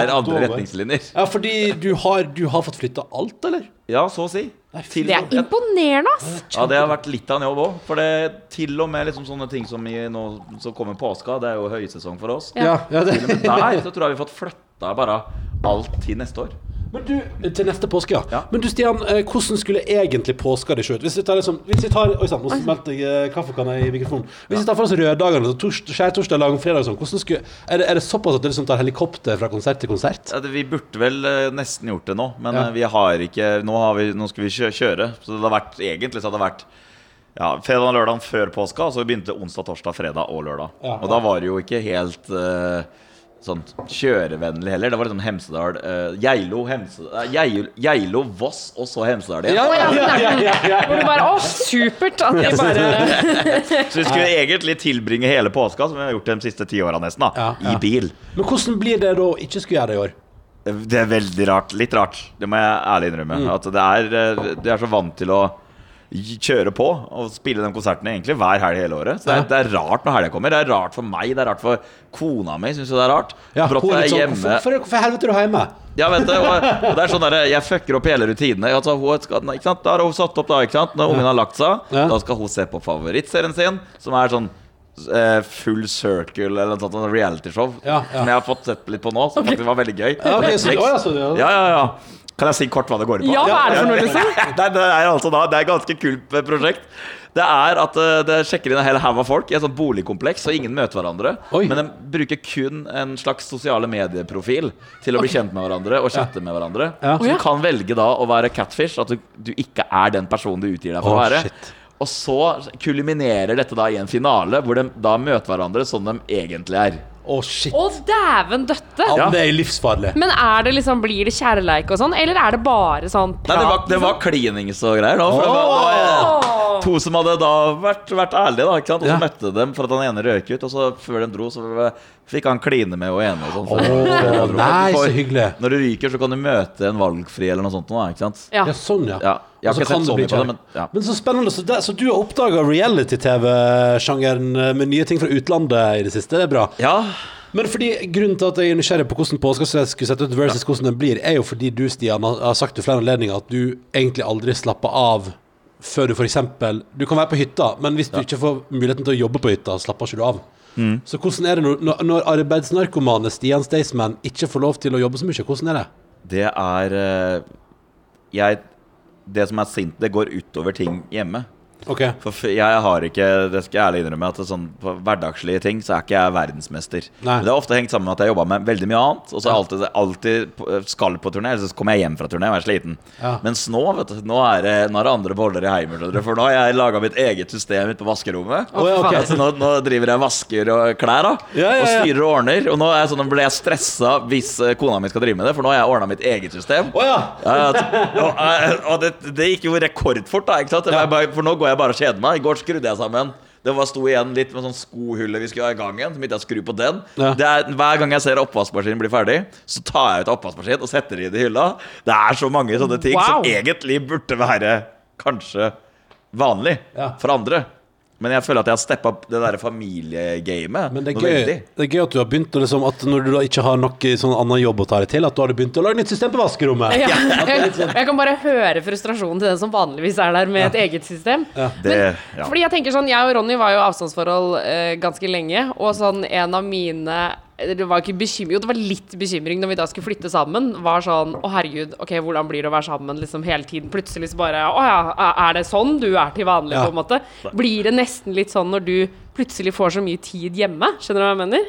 er andre retningslinjer. Ja, fordi du har, du har fått flytta alt, eller? Ja, så å si. Til, Det er imponerende, ass! Ja, det har vært litt av en jobb òg. For det til og med liksom sånne ting som i nå som kommer påska, det er jo høysesong for oss. Ja, ja, der så tror jeg vi har fått flytta bare alt til neste år. Men du, til neste påske, ja. Ja. Men du Stian, eh, hvordan skulle egentlig påska di se ut? Hvis vi tar liksom Hvis vi tar Oi sann, nå smelter jeg eh, kaffekanna i mikrofonen. Hvis vi tar for oss røddagene, så tors, skjærtorsdag, langfredag og sånn, hvordan skulle er det, er det såpass at du liksom tar helikopter fra konsert til konsert? Ja, det, vi burde vel eh, nesten gjort det nå, men Ja. vi har ikke nå, har vi, nå skal vi kjøre. Så det har vært egentlig så hadde det vært ja, fredag og lørdag før påska, og så begynte onsdag, torsdag, fredag og lørdag. Ja, Og da var det jo ikke helt eh, sånn kjørevennlig heller. Det var liksom Hemsedal uh, Geilo, Hemsedal eh, Geilo, Voss og så Hemsedal igjen. Ja, ja, Hvor du bare Å, supert! At de bare Så vi skulle egentlig tilbringe hele påska, som vi har gjort de siste ti åra nesten, da, Ja, ja. i bil. Men hvordan blir det da å ikke skulle gjøre det i år? Det er veldig rart. Litt rart. Det må jeg ærlig innrømme. Mm. At det er, eh, det er så vant til å kjøre på og spille de konsertene egentlig hver helg hele året. Så det Ja. er, det er rart når helga kommer. Det er rart for meg, det er rart for kona mi. Syns jo det er rart. Ja, er er sånn, hjemme. hvorfor, hvorfor, helvete er du hjemme? Ja, vet du, og, og det er sånn der, Jeg fucker opp hele rutinene. Altså, hun skal, ikke sant? Da har hun satt opp da, ikke sant? Når ungen har lagt seg. Ja. Da skal hun se på favorittserien sin, som er sånn eh, Full Circle eller noe sånt sånn realityshow. Ja, ja. Som jeg har fått sett litt på nå, som faktisk var veldig gøy. Ja, okay, så, å, ja, så, ja. Ja, ja, ja. Kan jeg si kort hva det går ut på? Ja, hva er det for noe, liksom? det, det er altså da Det er et ganske kult eh, prosjekt. Det er at eh, det sjekker inn en hel haug av folk i et sånt boligkompleks, og ingen møter hverandre. Oi. Men de bruker kun en slags sosiale medieprofil til å bli kjent med hverandre og chatte med hverandre. Ja. Så du kan velge da å være catfish, at du, du ikke er den personen du utgir deg for Å, å være. shit. Og så kulminerer dette da i en finale, hvor de da møter hverandre som de egentlig er. Å, shit. Å, dæven døtte! Ja, det er livsfarlig. Men er det liksom, blir det kjærleik og sånn, eller er det bare sånn Nei, det var, det var klinings og greier. Da, for det var, det var, To som hadde da vært, vært ærlige, da. Ikke sant? Og så Ja. møtte dem for at han ene røk ut. Og så før de dro, så fikk han kline med hun ene. Og sånn, før- Åh, før dro. nei, så hyggelig. Når du ryker, så kan du møte en valgfri eller noe sånt. Nå, ikke sant? Ja. Ja, sånn, ja. Ja, har Og så kan det bli kjærlighet. men ja. Men så spennende. Så, det, så du har oppdaga reality-TV-sjangeren med nye ting fra utlandet i det siste. Det er bra. ja. Men fordi grunnen til at jeg er nysgjerrig på hvordan påska skulle sett ut versus hvordan den blir, er jo fordi du, Stian, har sagt til flere anledninger at du egentlig aldri slapper av før du f.eks. Du kan være på hytta, men hvis du ikke får muligheten til å jobbe på hytta, slapper ikke du av. Mm. Så hvordan er det når, når- når arbeidsnarkomane Stian Staysman ikke får lov til å jobbe så mye? Hvordan er det? Det er eh, Jeg Det som er sint, det går utover ting hjemme. Ok, For jeg har ikke Det skal jeg ærlig innrømme at det er sånn, På hverdagslige ting så er ikke jeg verdensmester. Nei. Men Det har ofte hengt sammen med at jeg jobba med veldig mye annet. Og så jeg alltid, alltid skal på turné, eller så kommer jeg hjem fra turné og er sliten. Ja. Mens nå vet du, nå er det, nå er det andre boller i heimen. For nå har jeg laga mitt eget system ute på vaskerommet. Oh, ja, okay. Altså, nå, nå driver jeg vasker og klær da Ja, ja, og styrer og ordner. Og nå er jeg sånn, blir jeg stressa hvis eh, kona mi skal drive med det, for nå har jeg ordna mitt eget system. Oh, ja! Ja, ja, og, eh, og det, det gikk jo rekordfort, da. Ikke sant? Ja. Bare- For nå går jeg bare og kjede meg. I går skrudde jeg sammen. Det var sto igjen litt med sånn skohullet vi skulle ha i gangen. Så begynte jeg å skru på den. Ja. Det er, hver gang jeg ser oppvaskmaskinen bli ferdig, så tar jeg ut oppvaskmaskinen og setter det i hylla. Det er så mange sånne ting Wow. som egentlig burde være kanskje vanlig Ja. for andre. Men jeg føler at jeg har steppa opp det der familiegamet. Men det er, gøy, det er gøy at du har begynt å liksom, At når du da ikke har noe sånn annen jobb å ta deg til, at du har begynt å lage nytt system på vaskerommet. Ja. Det litt sånn- Jeg kan bare høre frustrasjonen til den som vanligvis er der med et eget system. Det, ja. Fordi jeg tenker sånn, jeg og Ronny var jo i avstandsforhold eh, ganske lenge, og sånn en av mine det var ikke bekymring, jo det var litt bekymring når vi da skulle flytte sammen. Var sånn Å, herregud, ok, hvordan blir det å være sammen liksom hele tiden? Plutselig så bare Å ja, er det sånn du er til vanlig, Ja. på en måte? Blir det nesten litt sånn når du plutselig får så mye tid hjemme? Skjønner du hva jeg mener?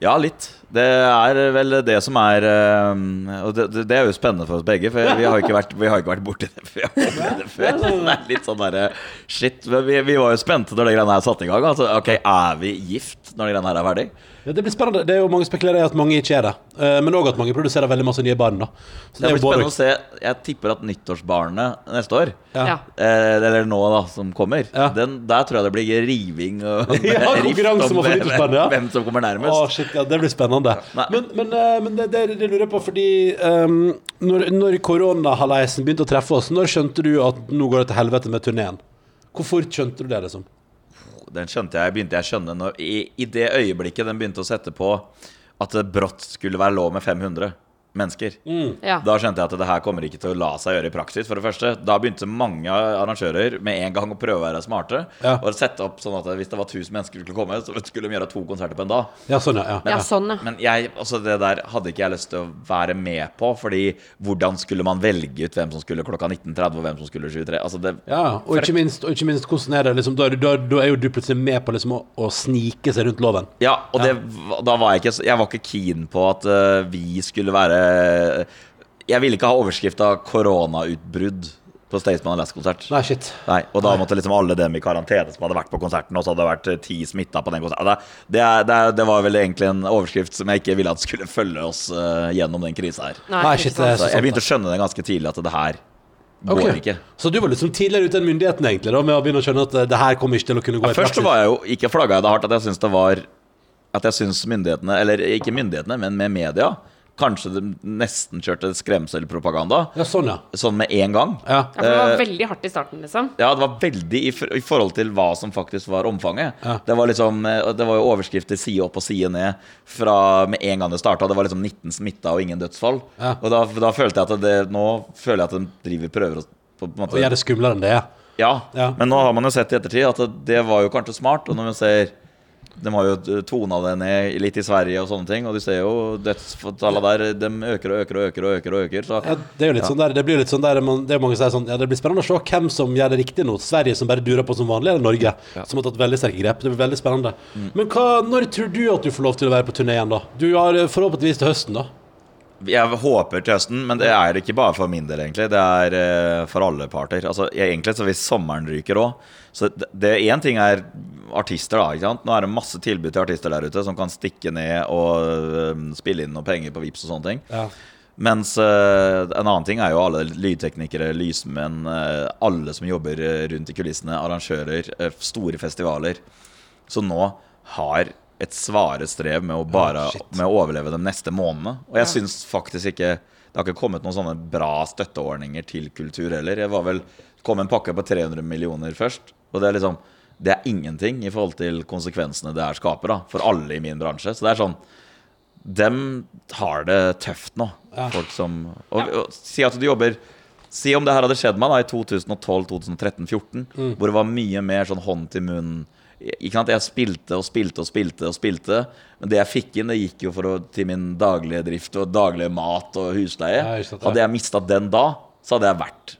Ja, litt. Det er vel det som er eh, Og det, det- det er jo spennende for oss begge, for vi har ikke vært, vi har ikke vært borti det før. Det før. Det er litt sånn derre Shit. Vi, vi var jo spente når de greiene her satte i gang. Altså, ok, er vi gift når de greiene her er ferdig? Ja, det blir spennende. Det er jo Mange spekulerer i at mange ikke er det. Eh, Men òg at mange produserer veldig masse nye barn. da Så Det blir spennende å se. Jeg tipper at nyttårsbarnet neste år, Ja. Eh, eller nå da, som kommer, Ja. den, der tror jeg det blir riving og Ja, rift konkurranse om hvem- ja. hvem som kommer nærmest. Å, shit, ja, Det blir spennende. Men, men, eh, men det, det, det lurer jeg på, fordi um, når, når koronahaleisen begynte å treffe oss, når skjønte du at nå går det til helvete med turneen? Hvor fort skjønte du det? liksom? Den skjønte jeg, begynte jeg å skjønne når, i, I det øyeblikket den begynte å sette på at det brått skulle være lov med 500 mennesker. Ja. Da skjønte jeg at det her kommer ikke til å la seg gjøre i praksis. For det første, Da begynte mange arrangører med en gang å prøve å være smarte. Ja. Og sette opp sånn at hvis det var 1000 mennesker som skulle komme, så skulle de gjøre to konserter på en dag. Ja, sånn, ja. ja. ja, sånn, ja. Men jeg, altså det der hadde ikke jeg lyst til å være med på. Fordi hvordan skulle man velge ut hvem som skulle klokka 19.30 og hvem som skulle 23? Altså det, Ja, og ikke minst, og ikke minst hvordan er det liksom, da, du- da, da er jo du plutselig med på liksom å, å snike seg rundt loven. Ja, og det, da var jeg ikke Jeg var ikke keen på at uh, vi skulle være Jeg ville ikke ha overskrift av 'koronautbrudd' på Staysman og Last-konsert. Nei, shit. Nei, og da måtte liksom alle dem i karantene som hadde vært på konserten, og så hadde det vært eh, ti smitta på den konserten. Det, det, er- det, det var vel egentlig en overskrift som jeg ikke ville at skulle følge oss uh, gjennom den krisa her. Nei, shit, det er Så så jeg begynte å skjønne det ganske tidlig at det her går Ok. ikke. Så du var liksom tidligere ute enn myndighetene egentlig da, med å begynne å skjønne at eh, det her kommer ikke til å kunne gå Ja, i først praksis? var jeg jo ikke flagga jeg det hardt at jeg syns det var At jeg syns myndighetene, eller ikke myndighetene, men med media, kanskje de nesten kjørte skremselpropaganda. Ja, sånn, ja. Sånn med en gang. Ja. Ja, for det var Eh, veldig hardt i starten, liksom. Ja, det var veldig i, for, i forhold til hva som faktisk var omfanget. Ja. Det var liksom eh, Det var jo overskrifter side opp og side ned fra med en gang det starta. Det var liksom 19 smitta og ingen dødsfall. Ja. Og da, da følte jeg at det Nå føler jeg at de driver prøver å på en måte, Og gjør det skumlere enn det er. Ja, Ja. men nå har man jo sett i ettertid at det, det var jo kanskje smart. Og når man ser De har jo tona det ned litt i Sverige og sånne ting. Og du ser jo dødsfallene der. De øker og øker og øker. og øker, og øker så Ja, det er jo litt Ja. sånn der, det blir litt sånn der man, Det er mange som sier sånn Ja, det blir spennende å se hvem som gjør det riktig nå. Sverige som bare durer på som vanlig, eller Norge som har tatt veldig sterke grep. Det blir veldig spennende. Mm. Men hva, når tror du at du får lov til å være på turné igjen, da? Du har eh, forhåpentligvis til høsten, da. Jeg håper til høsten, men det er ikke bare for min del, egentlig. Det er eh, for alle parter. Altså, jeg- egentlig så hvis sommeren ryker òg Så det- én ting er artister, da. ikke sant? Nå er det masse tilbud til artister der ute som kan stikke ned og eh, spille inn noen penger på Vips og sånne ting. Ja. Mens eh, en annen ting er jo alle lydteknikere, lysmenn, alle som jobber rundt i kulissene, arrangører, store festivaler, Så nå har et svare strev med å bare oh, med å overleve de neste månedene. Og jeg syns faktisk ikke det har ikke kommet noen sånne bra støtteordninger til kultur heller. Jeg var vel kom en pakke på 300 millioner først, og det er liksom det er ingenting i forhold til konsekvensene det her skaper da, for alle i min bransje. Så det er sånn dem har det tøft nå. Ja. Folk som og, og, Si at du jobber Si om det her hadde skjedd meg da i 2012, 2013, 2014 Mm. hvor det var mye mer sånn hånd til munn. Ikke sant? Jeg spilte og spilte og spilte, og spilte men det jeg fikk inn, det gikk jo for å, til min daglige drift og daglige mat og husleie. Ja, sant, ja. hadde jeg mista den da, så hadde jeg vært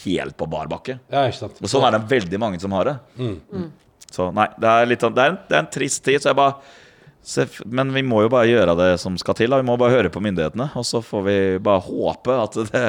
helt på bar bakke. Ja. Og sånn er det veldig mange som har det. Mm. Så nei, det er litt sånn det er, en, det er en trist tid. Så jeg bare Men vi må jo bare gjøre det som skal til. Da. Vi må bare høre på myndighetene. Og så får vi bare håpe at det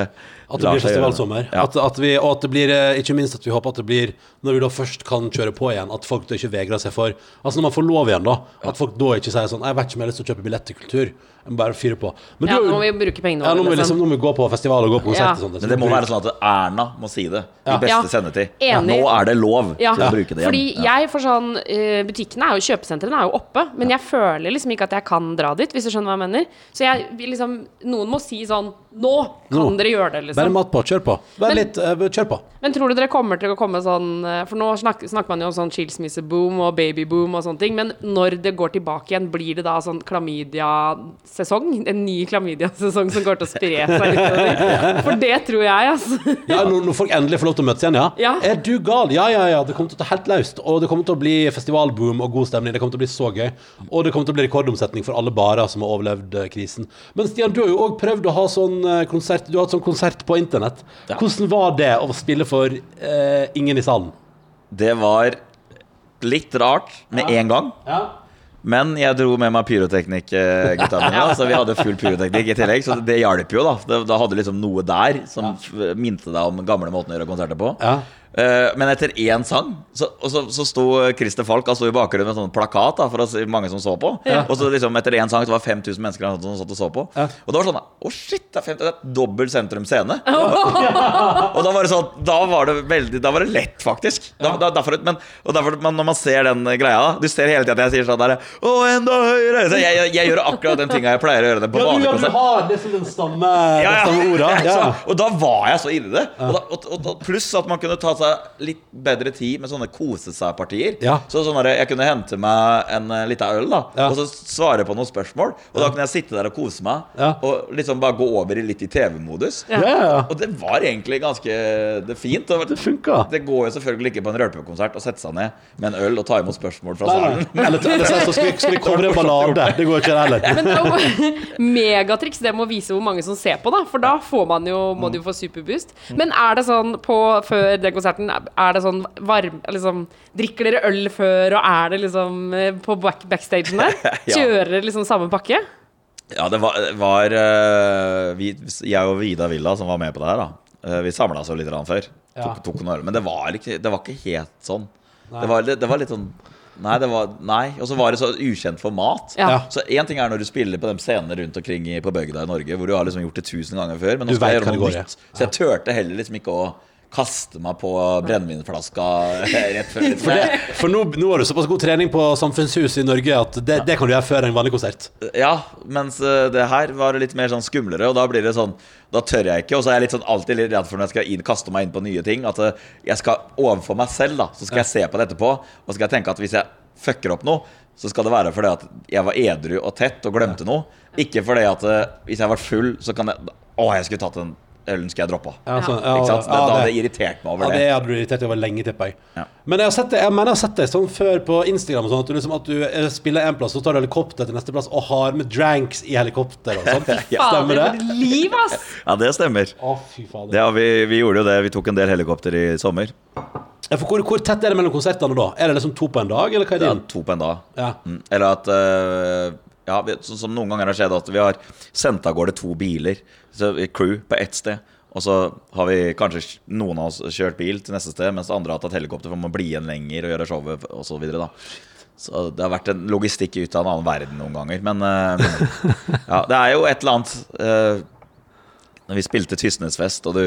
At det blir festivalsommer. Ja. At, at vi, og at det blir, eh, ikke minst at vi håper at det blir, når vi da først kan kjøre på igjen, at folk da ikke vegrer seg for Altså når man får lov igjen, da. At folk da ikke sier sånn Jeg vet ikke om jeg har lyst til å kjøpe billett til kultur. Jeg må bare fyre på. Men Ja, du- nå må vi bruke pengene ja, nå må vi liksom, liksom. nå må vi gå på festival og gå på konsert Ja. og sånt. Men det må være sånn at Erna må si det i beste Ja. sendetid. Enig. Nå er det lov Ja, til å bruke det igjen. fordi jeg får sånn eh, Butikkene er jo Kjøpesentrene er jo oppe, men jeg føler liksom ikke at jeg kan dra dit, hvis du skjønner hva jeg mener. Så jeg vil liksom Noen må si sånn Nå kan Nå. dere gjøre det, liksom. Bare mat på. Kjør på. Bare Men- litt, uh, kjør på. Men tror du dere kommer til å komme sånn eh, For nå snakker, snakker man jo om sånn skilsmisseboom og babyboom og sånne ting, men når det går tilbake igjen, blir det da sånn klamydia, sesong. En ny klamydia-sesong som går til å spre seg utover. For det tror jeg, altså. Ja, når, når folk endelig får lov til å møtes igjen, ja. Ja. Er du gal? Ja, ja, ja. Det kommer til å ta helt løst. Og det kommer til å bli festivalboom og god stemning. Det kommer til å bli så gøy. Og det kommer til å bli rekordomsetning for alle barer som har overlevd eh, krisen. Men Stian, du har jo òg prøvd å ha sånn eh, konsert Du har hatt sånn konsert på internett. Hvordan var det å spille for eh, ingen i salen? Det var litt rart med en gang. Ja. Men jeg dro med meg pyroteknikk-gutta mine. Så vi hadde full pyroteknikk i tillegg. Så det hjalp jo, da. Da- hadde du liksom noe der som minte deg om gamle måten å gjøre konserter på. Ja. Eh, men etter én sang, så, og så, så sto Christer Falk altså, i bakgrunnen med en sånn plakat da, for å se mange som så på. Og så liksom etter én sang så var det 5000 mennesker som satt og så på. Ja. Og det var sånn Å, shit! Det er, 50, det er dobbel sentrum scene. og da var det sånn Da var det veldig Da var det lett, faktisk. Da, da, derfor, men, og derfor, men når man ser den greia da Du ser hele tida at jeg sier sånn der Å, enda høyere! Så jeg, jeg, jeg gjør akkurat den tinga jeg pleier å gjøre det på Ja, du, vanlig ja, konsert. har det som den stamme, Ja, ja. orda. Ja. Og da var jeg så inni det. Og og, og, og pluss at man kunne ta seg litt bedre tid med sånne kose seg-partier. Ja. Så sånn jeg kunne hente meg en uh, lita øl, da Ja. og så svare på noen spørsmål. Og da kunne jeg sitte der og kose meg, Ja. og liksom bare gå over i litt i TV-modus. Ja, ja, ja. Og det var egentlig ganske det fint. Og Det funka. det går jo selvfølgelig ikke på en rølpekonsert å sette seg ned med en øl og ta imot spørsmål fra salen. Eller, eller så skal vi, skal vi covre en ballade. Det går ikke det heller. Men er megatriks det må vise hvor mange som ser på, da. For da får man jo, må du jo få superboost. Men er det sånn på, før den konserten, er det sånn varm liksom, Drikker dere øl før, og er det liksom eh, på back, backstagen der? Ja. Kjører dere liksom samme pakke? Ja, det var, var eh, vi, Jeg og Vida Villa som var med på det her, da. Eh, vi samla oss jo litt før. Ja. Tok, tok noen øl. Men det var ikke, det var ikke helt sånn. Det var, det, det var litt sånn Nei, det var, nei. Og så var det så ukjent format. Ja. Ja. Så én ting er når du spiller på de scenene rundt omkring i, på bygda i Norge, hvor du har liksom gjort det tusen ganger før, men nå skal jeg gjøre noe nytt. Så jeg turte heller liksom ikke å kaste meg på brennevinflaska rett før. litt. For, det, for nå, nå har du såpass god trening på samfunnshus i Norge at det, det kan du gjøre før en vanlig konsert. Ja, mens eh, det her var litt mer sånn skumlere, og da blir det sånn Da tør jeg ikke, og så er jeg litt sånn alltid litt redd for når jeg skal inn, kaste meg inn på nye ting, at eh, jeg skal overfor meg selv, da, så skal jeg se på det etterpå, og så skal jeg tenke at hvis jeg fucker opp noe, så skal det være fordi at jeg var edru og tett og glemte noe. Ikke fordi at eh, hvis jeg vært full, så kan jeg Å, jeg skulle tatt den ølen, skal jeg droppe. Ja, sånn, ja, Ikke sant? ja, da hadde jeg irritert meg Ja, over det det. hadde du irritert deg over lenge, tipper jeg. Ja. Men jeg har sett det, jeg mener jeg har sett det sånn før på Instagram og sånn, at du, liksom, at du eh, spiller en plass, så tar du helikopter til neste plass og har med dranks i helikopter og sånn. Stemmer det? Liv, ass! Ja, det stemmer. Å, fy fader. Det har vi, vi gjorde jo det. Vi tok en del helikopter i sommer. Ja, for hvor, hvor tett er det mellom konsertene da? Er det liksom to på en dag, eller hva er Ja, to på en dag. Ja. Mm. Eller at eh, Ja, sånn som noen ganger har skjedd, at vi har sendt av gårde to biler. Så crew på ett sted. Og så har vi kanskje noen av oss kjørt bil til neste sted, mens andre har tatt helikopter for å bli igjen lenger og gjøre showet og så. Så det har vært en logistikk ut av en annen verden noen ganger. Men eh, ja, det er jo et eller annet eh, Når vi spilte Tysnesfest, og du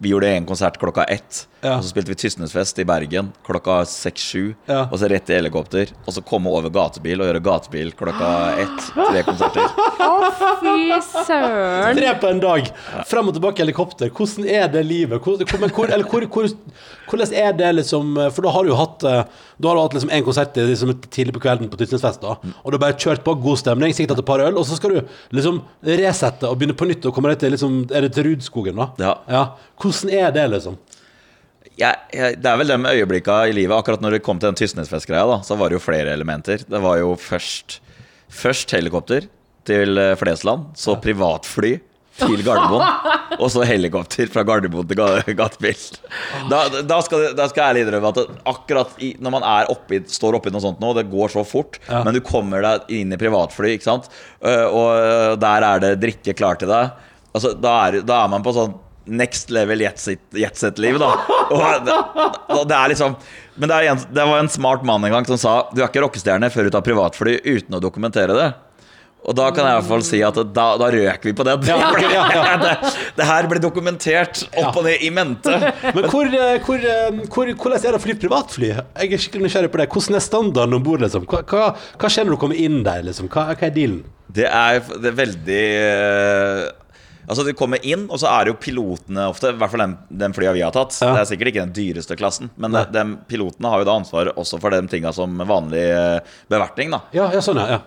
vi gjorde en konsert klokka ett. Ja. Og så spilte vi Tysnesfest i Bergen klokka seks-sju. Ja. Og så rett i helikopter. Og så komme over gatebil og gjøre gatebil klokka ett. Tre konserter. Å, Fy søren. Tre på en dag. Frem og tilbake i helikopter. Hvordan er det livet? Hvor, hvor, eller hvor, hvor, hvordan er det liksom For da har du jo hatt eh, Da har du hatt liksom en konsert liksom tidlig på kvelden på Tysnesfest, da. Og du har bare kjørt på, god stemning, sikkert et par øl, og så skal du liksom resette og begynne på nytt og komme deg til liksom Er det til Rudskogen, da? Ja. Hvordan er det, liksom? Jeg, jeg, det er vel de øyeblikka i livet Akkurat når det kom til den Tysnesfest-greia, så var det jo flere elementer. Det var jo først Først helikopter til eh, Flesland, så privatfly til Gardermoen, og så helikopter fra Gardermoen til ga- gatebil. Da, da, skal, det- da skal jeg ærlig innrømme at akkurat i, når man er oppi, står oppi noe sånt nå, det går så fort, Ja. men du kommer deg inn i privatfly, ikke sant, Eh, og der er det drikke klar til deg, altså, da, er, da er man på sånn next level jetset- jetset-liv, da. Og det, og det er liksom Men det, er en, det var en smart mann en gang som sa Du er ikke rockestjerne før du tar privatfly uten å dokumentere det. Og da kan jeg i hvert fall si at da, da røk vi på den. Ja, ja, ja. det, det her blir dokumentert opp og ned i mente. Men hvor, eh, hvor, eh, hvor, hvordan er det å fly privatfly? Jeg er skikkelig nysgjerrig på det. Hvordan er standarden om bord? Liksom? Hva, hva, hva skjer når du kommer inn der? Liksom? Hva, hva er dealen? Det er, det er veldig eh, Altså Du kommer inn, og så er det jo pilotene ofte. I hvert fall den, den flya vi har tatt. Ja. Det er sikkert ikke den dyreste klassen, men de, dem- pilotene har jo da ansvar også for de tinga som vanlig eh, bevertning. da Ja, ja sånn, ja.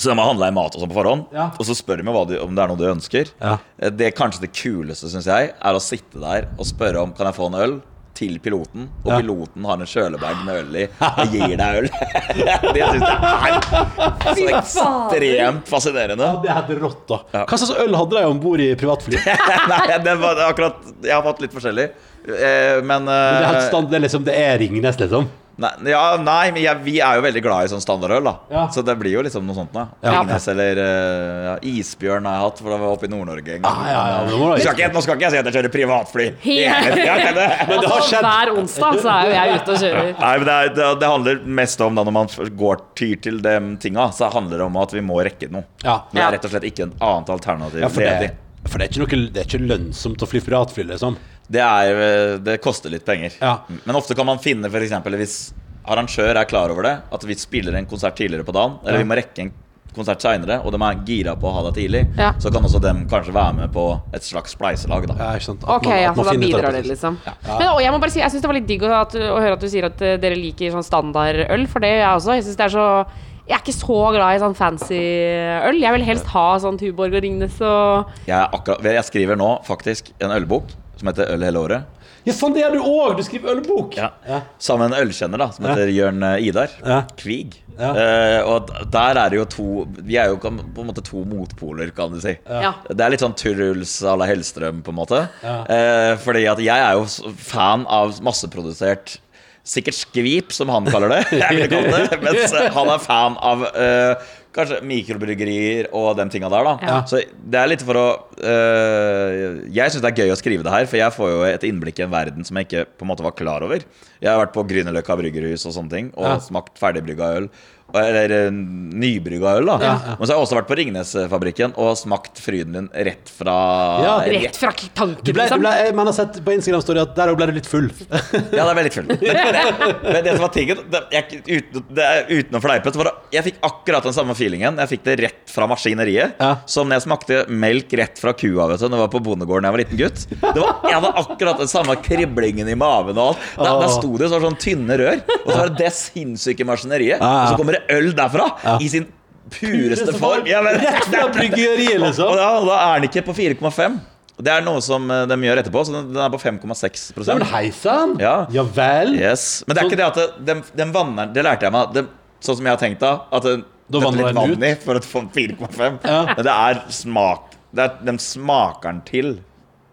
Så de har handla i mat og sånn på forhånd, og så spør de du, om det er noe du ønsker. Ja. Eh, Det kanskje det kuleste, syns jeg, er å sitte der og spørre om kan jeg få en øl til piloten, og Ja. piloten har en kjølebag med øl i og gir deg øl. det syns jeg er så ekstremt fascinerende. Ja, det er helt rått, da. Ja. Hva slags øl hadde de om bord i privatflyet? Nei, det var akkurat Jeg har fått litt forskjellig. Eh, Men er, helt eh, stand, det er liksom Det er Ringnes, liksom. Nei, ja, nei men jeg, vi er jo veldig glad i sånn standardøl, da. Ja. Så det blir jo liksom noe sånt. da Ja. Ringnes eller uh, ja, Isbjørn har jeg hatt, for da var jeg oppe i Nord-Norge en gang. Ah, ja, ja, nå Skal ikke, nå skal ikke jeg si at jeg kjører privatfly. Men. Hver onsdag så er jo jeg ute og kjører. Nei, men det, er, det, det handler mest om da når man går tyr til de tinga, så handler det om at vi må rekke noe. Ja. Det er rett og slett ikke en annet alternativ Ja, for det, ledig. for det er ikke noe Det er ikke lønnsomt å fly privatfly, liksom. Det, er, eh, det koster litt penger. Ja. Men ofte kan man finne for eksempel hvis arrangør er klar over det, at vi spiller en konsert tidligere på dagen, eller Ja. vi må rekke en konsert seinere, og de er gira på å ha det tidlig, Ja. så kan også dem kanskje være med på et slags spleiselag. Da. Ja, ikke sant? At Ok, man- ja, så da bidrar det. liksom. Men og jeg må bare si, jeg syns det var litt digg å, at, å høre at du sier at eh, dere liker sånn standardøl, for det gjør jeg også. Jeg synes det er så jeg er ikke så glad i sånn fancy øl. Jeg vil helst ha sånn Tuborg og Ringnes og Jeg, akkurat, jeg skriver nå faktisk en ølbok som heter Øl hele året. Ja, sånn det gjør du òg! Du skriver ølbok. Ja. Sammen med en ølkjenner da som heter Jørn eh, Idar Ja. Kvig. Ja. Eh, og der er det jo to Vi er jo på en måte to motpoler, kan du si. Ja. Det er litt sånn Turuls à la Hellstrøm, på en måte. Ja. Eh, fordi at jeg er jo fan av masseprodusert Sikkert skvip, som han kaller det. Jeg ville kalt det Mens han er fan av eh, kanskje mikrobryggerier og de tinga der. da Ja. Så det er litt for å eh, Jeg syns det er gøy å skrive det her, for jeg får jo et innblikk i en verden som jeg ikke på en måte var klar over. Jeg har vært på Grünerløkka bryggerhus og sånne ting, og Ja. smakt ferdigbrygga øl. Eller eh, nybrygga øl, da. Ja, ja. Men så har jeg også vært på Ringnesfabrikken og smakt fryden din rett fra Ja, Rett fra tanken, Du ble, liksom. ble, man har sett på Instagram-story at der òg ble du litt full. Ja, det ble litt full Men det som var tingen det, jeg, uten, det uten å fleipe, så var det Jeg fikk akkurat den samme feelingen. Jeg fikk det rett fra maskineriet. Ja. Som når jeg smakte melk rett fra kua vet du, når jeg var på bondegården da jeg var liten gutt. Det var, jeg hadde akkurat den samme kriblingen i maven og alt. Der, der sto det så sånn tynne rør, og så var det det sinnssyke maskineriet. Ja, ja. Og så kommer det øl derfra Ja. i sin pureste form. Ja, men, Rett fra bryggeriet, og liksom. da, da er den ikke på 4,5. Det er noe som eh, de gjør etterpå, så den er på 5,6 Ja, men hei sann! Ja. ja vel. Yes. Men det er ikke det at den, den vanner Det lærte jeg meg. De, sånn som jeg har tenkt da. At det, Da er vanner litt vann i for å få 4,5. Ja. Men det er smak det er, Den smaker den til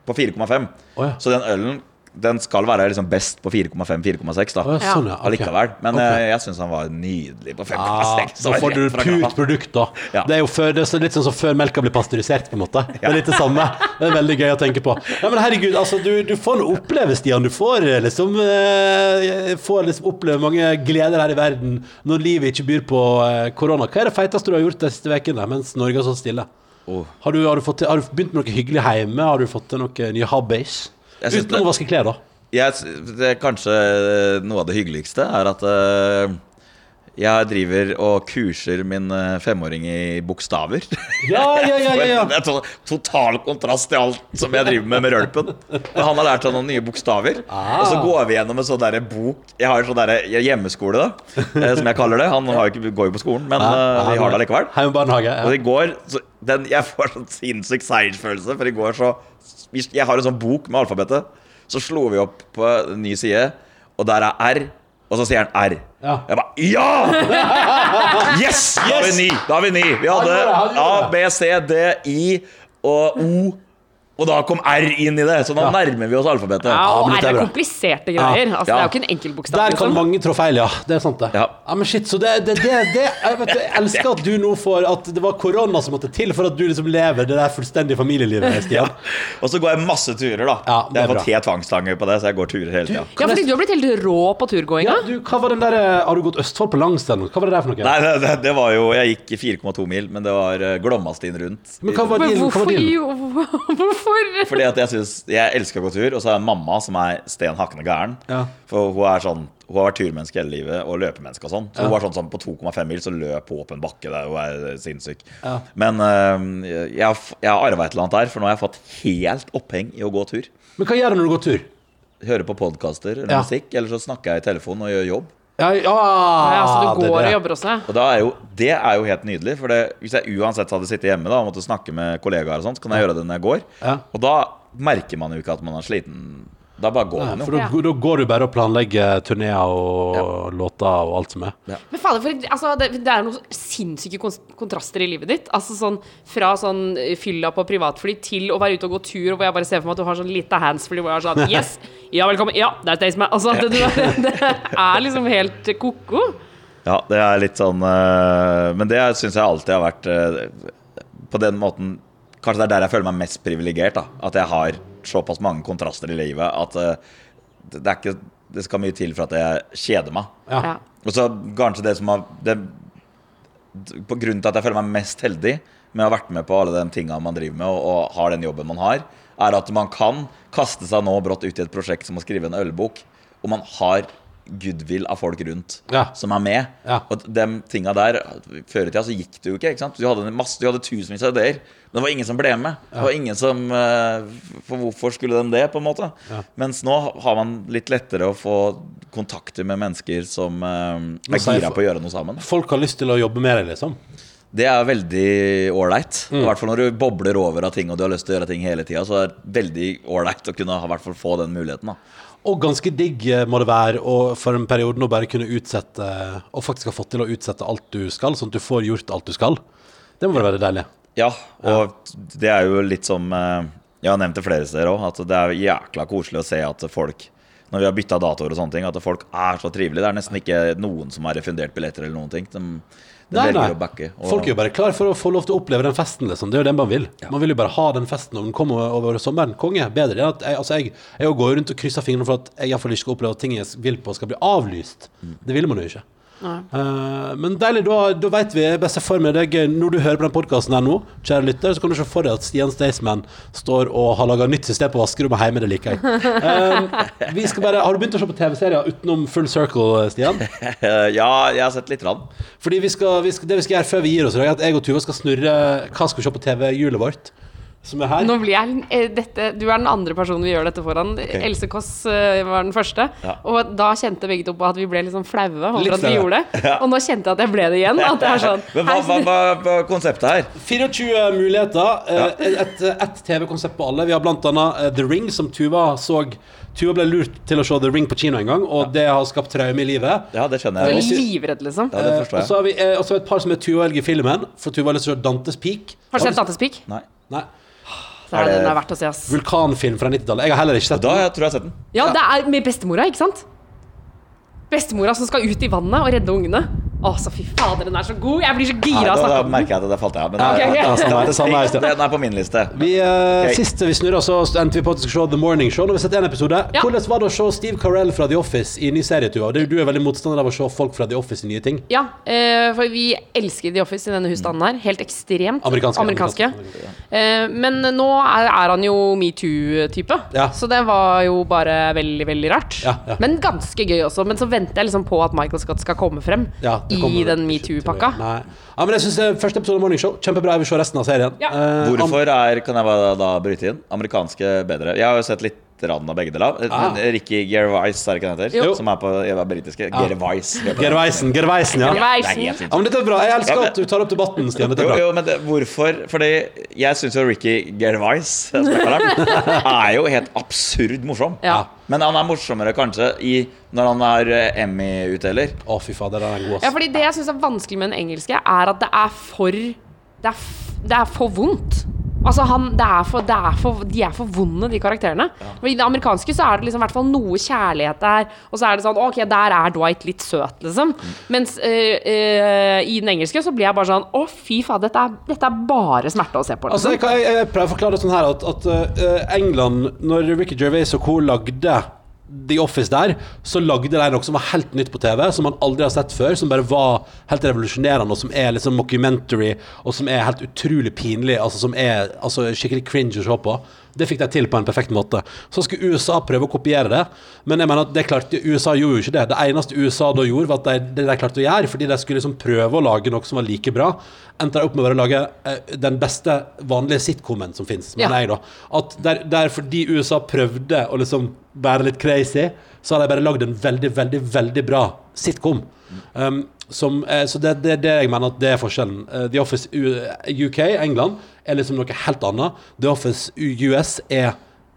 på 4,5. Oh, ja. Så den ølen den skal være liksom best på 4,5-4,6 da. Ja, sånn, ja. Okay. Men Ok. eh, jeg syns han var nydelig på 5,6. Ah, Så får du purt produkt, da. Ja. Det er før, det er litt sånn som før melka blir pasteurisert, på en måte. Det er litt det samme. Det er veldig gøy å tenke på. Ja, men herregud, altså, du, du får nå oppleve, Stian. Du får eh, liksom, eh, får liksom oppleve mange gleder her i verden når livet ikke byr på eh, korona. Hva er det feiteste du har gjort de siste ukene mens Norge har stått stille? Oh. Har du, har, du fått til, har du begynt med noe hyggelig hjemme? Har du fått til noen nye hobbies? Det- å vaske klær, da. jeg, det er kanskje noe av det hyggeligste er at eh, jeg driver og kurser min eh, femåring i bokstaver. Ja, ja, ja, ja. Det er total kontrast til alt som jeg driver med med rølpen. Men han har lært seg noen nye bokstaver. Ah. Og så går vi gjennom en sånn derre bok Jeg har en sånn derre hjemmeskole, da, eh, som jeg kaller det. Han har ikke, går jo på skolen, men eh, vi har det likevel. Og i går så, den, Jeg får sånn sinnssyk seiersfølelse, for i går så Jeg har en sånn bok med alfabetet. Så slo vi opp på en ny side, og der er R. Og så sier han R. Ja. Jeg bare Ja! Yes! Da har vi ni. Da har vi ni. Vi hadde A. B, C, D, I og O. Og da kom R inn i det, så nå Ja. nærmer vi oss alfabetet. Ja, og R er er bra. kompliserte greier? Altså, Det er jo ikke en enkeltbokstav. Der kan liksom. mange trå feil, ja. Det er sant, det. Ja. men shit, så det, det, det, det jeg, vet, jeg elsker at du nå får At det var korona som måtte til for at du liksom lever det der fullstendige familielivet, Stian. Og så går jeg masse turer, da. Ja, det er jeg har fått helt tvangstange på det, så jeg går turer hele tida. Ja, fordi du har blitt helt rå på turgåinga. Ja, du, hva var den der eh, Har du gått Østfold på langs den? Hva var det der for noe? Nei, det, det, det var jo Jeg gikk 4,2 mil, men det var eh, Glommastien rundt. Men hva var Men din? Hva var din? Jo, hvorfor? Fordi at jeg synes Jeg elsker å gå tur, og så er mamma som er sten hakkende gæren. Ja. For hun er sånn Hun har vært turmenneske hele livet og løpemenneske og sånn. Så Ja. hun var sånn sånn på 2,5 mil så løp hun opp en bakke der. Hun er sinnssyk. Ja. Men uh, jeg, har jeg har arva et eller annet der, for nå har jeg fått helt oppheng i å gå tur. Men hva gjør du når du går tur? Høre på podkaster eller Ja. musikk, eller så snakker jeg i telefon og gjør jobb. Ja, ja, Ja, så du det det. går og jobber også? Og da er jo, det er jo helt nydelig. For det, hvis jeg uansett hadde sittet hjemme da og måtte snakke med kollegaer, og sånt, så kan jeg gjøre det når jeg går. Ja. Og da merker man jo ikke at man er sliten. Da bare går man for da, da går du bare og planlegger turneer og låter og alt som er. Men fader, for altså, det, det er noen sinnssyke kontraster i livet ditt. Altså sånn Fra sånn eh, fylla på privatfly til å være ute og gå tur, hvor jeg bare ser for meg at du har sånn lite handsfree hvor jeg er sånn Yes! Ja, velkommen. Ja, det er Staysman. Altså, det, det, det er liksom helt ko-ko. Ja, det er litt sånn øh, Men det syns jeg alltid har vært øh, På den måten Kanskje det er der jeg føler meg mest privilegert. At jeg har såpass mange kontraster i livet at uh, det, det er ikke Det skal mye til for at jeg kjeder meg. Ja. Ja. Og så kanskje det som har det, På grunnen til at jeg føler meg mest heldig med å ha vært med på alle de tinga man driver med, og, og har den jobben man har, er at man kan kaste seg nå brått ut i et prosjekt som å skrive en ølbok, og man har goodwill av folk rundt Ja. som er med. Ja. Og de tinga der Før i tida så gikk det jo ikke. ikke sant? Du hadde, masse, du hadde tusenvis av ideer, men det var ingen som ble med. Det var ingen som eh, For hvorfor skulle de det, på en måte? Mens nå har man litt lettere å få kontakter med mennesker som eh, er gira på å gjøre noe sammen. Folk har lyst til å jobbe med deg, liksom. Det er veldig ålreit. Mm. I hvert fall når du bobler over av ting og du har lyst til å gjøre ting hele tida, så er det veldig ålreit å kunne ha, hvert fall få den muligheten. da Og ganske digg eh, må det være å for en periode nå bare kunne utsette Og faktisk ha fått til å utsette alt du skal, sånn at du får gjort alt du skal. Det må være veldig deilig. Ja, og det er jo litt som eh, Jeg har nevnt det flere steder òg, at det er jækla koselig å se at folk når vi har bytta datoer og sånne ting, at folk er så trivelige. Det er nesten ikke noen som har refundert billetter eller noen ting. De, Nei, nei. å backe. og- Folk er jo bare klar for å få lov til å oppleve den festen, liksom. Det er jo det man vil. Man vil jo bare ha den festen når den kommer over sommeren. Konge. Bedre enn at jeg, altså jeg, jeg går rundt og krysser fingrene for at jeg iallfall ikke skal oppleve at ting jeg vil på, skal bli avlyst. Det vil man jo ikke. Eh, men deilig, da, da vet vi jeg ser for meg deg Når du hører på den podkasten her nå, kjære lytter, så kan du se for deg at Stian Staysman står og har laga nytt system på vaskerommet hjemme. Det liker jeg. Uh, vi skal bare, har du begynt å se på TV-serier utenom Full Circle, Stian? ja, jeg har sett litt. Rann. Fordi vi skal, vi skal, Det vi skal gjøre før vi gir oss, i dag, er at jeg og Tuva skal snurre Hva skal vi se på TV-hjulet vårt? Som er her. Nå blir jeg eh, dette, Du er den andre personen vi gjør dette foran. Else Kåss eh, var den første. Ja. Og da kjente begge to på at vi ble litt sånn flaue over at vi gjorde det. Og nå kjente jeg at jeg ble det igjen. At det er sånn Men hva, er konseptet her? 24 muligheter. Ja. Et, et TV-konsept på alle. Vi har eh, The Ring, som Tuva så Tuva ble lurt til å se The Ring på kino en gang, og det har skapt traume i livet. Ja, det skjønner Jeg er livredd, liksom. Ja, det forstår jeg. og så har vi eh, et par som er Tuva velger filmen, for Tuva har lyst til å se Dantes Peak. Har du sett Dantes Peak? Nei. Nei, Det er, Er det- den er verdt å se, ass. vulkanfilm fra 90-tallet. Jeg har heller ikke sett Da jeg tror jeg har sett den. Ja, det er med bestemora, ikke sant? Bestemora som skal ut i vannet og redde ungene. Å, så fy fader, den er så god! Jeg blir så gira av å snakke om den. merker jeg at det falt av. Men ok, ok. ja, samme, det samme her, den er på min liste. Vi, eh, Ok. Sist vi snurra, så endte vi på at vi skulle se The Morning Show. Vi har sett en episode Ja. Hvordan var det å se Steve Carell fra The Office i ny serie, Tuva? Du, du er veldig motstander av å se folk fra The Office i nye ting. Ja, eh, for vi elsker The Office i denne husstanden her. Helt ekstremt. Amerikanske, amerikanske. amerikanske. Eh, men nå er, er han jo metoo-type, Ja. så det var jo bare veldig, veldig rart. Ja, ja. Men ganske gøy også. Men så venter jeg liksom på at Michael Scott skal komme frem Ja, det i den metoo-pakka. Ja, men jeg synes Første episode av Morning Show Kjempebra. Jeg vil se resten av serien. Ja. Eh, Hvorfor er Kan jeg bare da bryte inn? Amerikanske bedre. Jeg har jo sett litt rann av begge deler. Ah. Ricky Gervais, er det ikke den heter? Jo. Som er på jeg britiske. Ah. Gervais. heter det. Gerveisen, Gerveisen, ja. Det Gervais. er helt fint. ja. Men dette er bra. Jeg elsker Ja, men- at du tar opp debatten, Stian. Dette er bra. jo, men det, hvorfor? Fordi jeg syns jo Ricky Gervais er jo helt absurd morsom. Ja. Men han er morsommere kanskje i, når han er eh, Emmy-utdeler. Å, fy fader, den er god, Ja, fordi det jeg syns er vanskelig med den engelske, er at det er for Det er, f det er for vondt. Altså han, det er for, det er for, De er for vonde, de karakterene. Og I det amerikanske så er det liksom i hvert fall noe kjærlighet der. Og så er det sånn Ok, der er Dwight litt søt, liksom. Mens øh, øh, i den engelske så blir jeg bare sånn Å, fy faen, dette, er- dette er bare smerte å se på. Altså, jeg, Liksom. kan- jeg, jeg prøver å forklare det sånn her at, at uh, England, når Ricky Gervais og co. lagde The Office der, så lagde de noe som var helt nytt på TV, som man aldri har sett før, som bare var helt revolusjonerende, og som er liksom mockumentary, og som er helt utrolig pinlig, altså som er altså, skikkelig cringe å se på. Det fikk de til på en perfekt måte. Så skulle USA prøve å kopiere det, men jeg mener at det klarte USA gjorde jo ikke det. Det eneste USA da gjorde, var at de, det de klarte å gjøre, fordi de skulle liksom prøve å lage noe som var like bra, endte de opp med å bare lage eh, den beste vanlige sitcomen som fins, Ja. jeg da. At der, der fordi USA prøvde å liksom være litt crazy, så har de bare lagd en veldig, veldig, veldig bra sitcom. Um, som, eh, så det er det, det jeg mener at det er forskjellen. Eh, The Office U UK, England, er liksom noe helt annet. The Office U- US er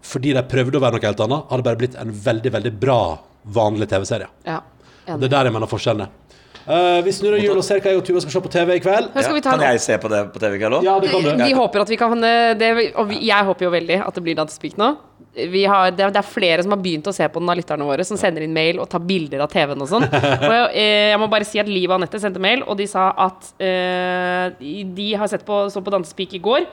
fordi de prøvde å være noe helt annet, har det bare blitt en veldig, veldig bra vanlig TV-serie. Ja. Det er der jeg mener forskjellen er. Eh, vi snurrer hjul og ser hva jeg og Tuva skal se på TV i kveld. Ja. skal vi ta Kan jeg se på det på TV i kveld òg? Ja, det kan du. De håper at vi kan det, Og vi, jeg håper jo veldig at det blir Speak nå. Vi har, det, er- det er flere som har begynt å se på den av lytterne våre, som sender inn mail og tar bilder av TV-en og sånn. Og jeg, eh, jeg må bare si at Liv og Anette sendte mail, og de sa at eh, de- har sett på, så på Dansespeak i går.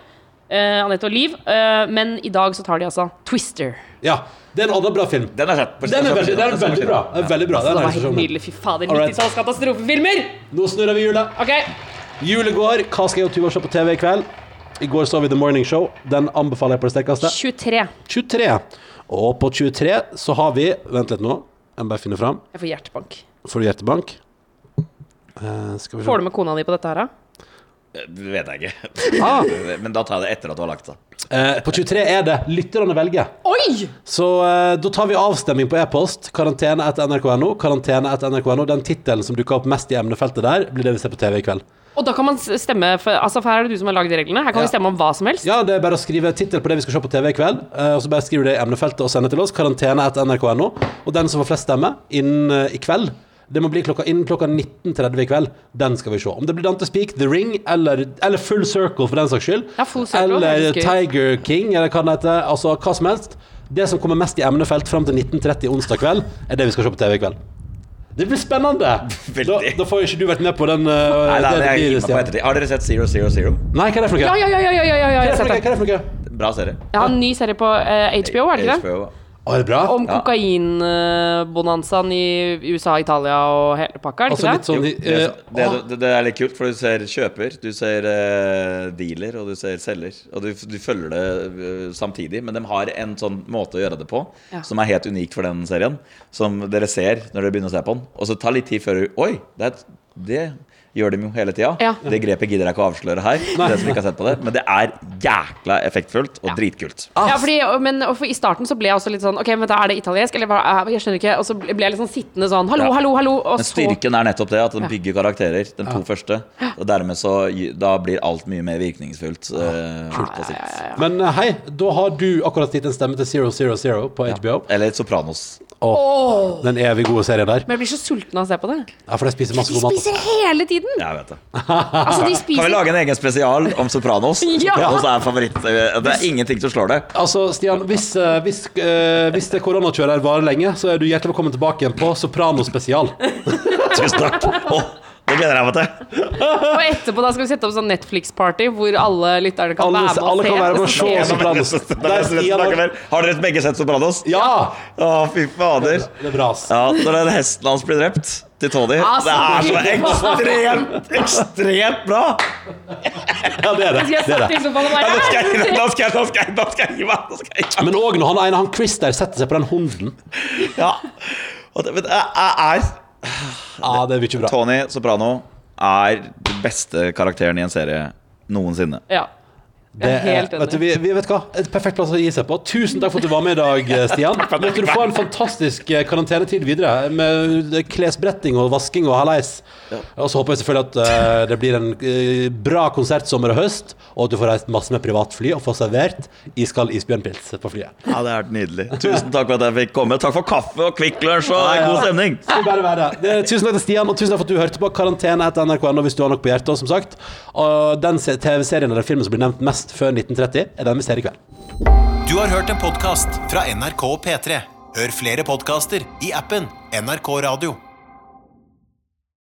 Uh, Anette og Liv. Uh, men i dag så tar de altså Twister. Ja, det er en annen bra film. Den er, sett. Den er veldig, den er veldig bra. Den er veldig bra. Den er helt nydelig. Fy fader, 90-talls katastrofefilmer! Nå snurrer vi hjulet. Ok, Julet går. Hva skal jeg og Tuva se på TV i kveld? I går så vi The Morning Show. Den anbefaler jeg på det sterkeste. 23. 23. Og på 23 så har vi Vent litt nå. Jeg må bare finne fram. Jeg får hjertebank. Får du hjertebank? Eh, skal vi se. Får du med kona di på dette her, da? Det vet jeg ikke. Ah, Men da tar jeg det etter at du har lagt deg. eh, på 23 er det lytterne velger. Oi! Så eh, da tar vi avstemning på e-post. Karantene etter nrk.no. Karantene etter nrk.no. Den tittelen som dukker opp mest i emnefeltet der, blir det vi ser på TV i kveld. Og da kan man stemme for, Altså, for her er det du som har lagd reglene. Her kan Ja. vi stemme om hva som helst. Ja, det er bare å skrive tittel på det vi skal se på TV i kveld. eh, og så bare skriver du det i emnefeltet og sender til oss. Karantene etter nrk.no. Og den som får flest stemmer innen eh, i kveld, det må bli klokka, innen klokka 19.30 i kveld. Den skal vi se. Om det blir Dante Speak, The Ring eller, eller Full Circle for den saks skyld. Ja, Circle, eller. Tiger King, eller hva det heter. Altså hva som helst. Det som kommer mest i emnefelt fram til 19.30 onsdag kveld, er det vi skal se på TV i kveld. Det blir spennende! Da, da får jo ikke du vært med på den. uh, Nei, nei, det jeg ettertid. Har dere sett Zero Zero Zero? Nei, hva er det for noe? Ja, ja, ja, ja, ja, ja, ja, ja, noe? Bra serie. Jeg har en ny serie på eh, HBO, er det ikke det? HBO. Å, det bra? Om Ja. kokainbonanzaen i USA, Italia og hele pakka, er det Altså ikke det? sånn Jo, det, eh, det, det, det er litt kult, for du ser kjøper, du ser uh, dealer, og du ser selger. Og du, du følger det uh, samtidig, men de har en sånn måte å gjøre det på Ja. som er helt unikt for den serien. Som dere ser når dere begynner å se på den. Og så tar litt tid før du Oi, det, er, det gjør dem jo hele tida. Ja. Det grepet gidder jeg ikke å avsløre her, det som ikke har sett på det. Men det er jækla effektfullt og dritkult. ah, Ja, fordi, men og for I starten så ble jeg også litt sånn Ok, men da er det italiensk? Eller hva? er- Jeg skjønner ikke. Og så ble jeg litt sånn sittende sånn Hallo, Ja. hallo, hallo. Og Men så styrken er nettopp det, at den bygger karakterer, de to første. Og dermed så Da blir alt mye mer virkningsfullt Uh. Men eh, hei, da har du akkurat gitt en stemme til Zero Zero Zero på HBO. Eller Sopranos. Og den evig gode serien der. Men jeg blir så sulten av å se på det. Ja, for de spiser masse De god mat. De spiser hele tiden! Jeg vet det. Altså, de Kan vi spiser lage en egen spesial om Sopranos? Ja. Sopranos er favoritt. Det er ingenting som slår det. Altså, Stian, hvis, eh, hvis, eh, hvis det koronakjøret varer lenge, så er du hjertelig velkommen tilbake igjen på Soprano spesial. Tusen takk. Åh, det gleder jeg meg til. Og etterpå da skal vi sette opp sånn Netflix-party hvor alle lytterne kan Alle- være med og alle se. kan være med og se. Sopranos. Har- dere begge sett Sopranos? Ja! Å, fy fader. Det er bra. Ja, Når den hesten hans blir drept til Tony Altså, Det er så ekstremt, ekstremt bra! Ja, det er det. Det, er det. Nå skal jeg, nå skal jeg, nå skal jeg, nå skal jeg gi meg! Jeg. Men òg når han ene, han Chris der, setter seg på den hunden. Ja. Og det, men det er Ja, det blir ikke bra. Tony Soprano er den beste karakteren i en serie noensinne. Ja. Det er helt vet du, vi, vi vet hva, Et perfekt plass å gi seg på. Tusen takk for at du var med i dag, eh, Stian. Måtte du få en fantastisk eh, karantenetid videre med klesbretting og vasking og hallais. Og så håper jeg selvfølgelig at eh, det blir en eh, bra konsert sommer og høst, og at du får reist masse med privatfly og få servert iskald isbjørnpils på flyet. Ja, det er nydelig. Tusen takk for at jeg fikk komme. Takk for kaffe og Kvikk Lunsj og Ja, ja. god stemning. Bare være. Det, tusen takk til Stian, og tusen takk for at du hørte på Karantene etter NRK.no hvis du har noe på hjertet, som sagt. Og den TV-serien eller filmen som blir nevnt mest før 1930, er den vi ser i kveld. Du har hørt en podkast fra NRK og P3. Hør flere podkaster i appen NRK Radio.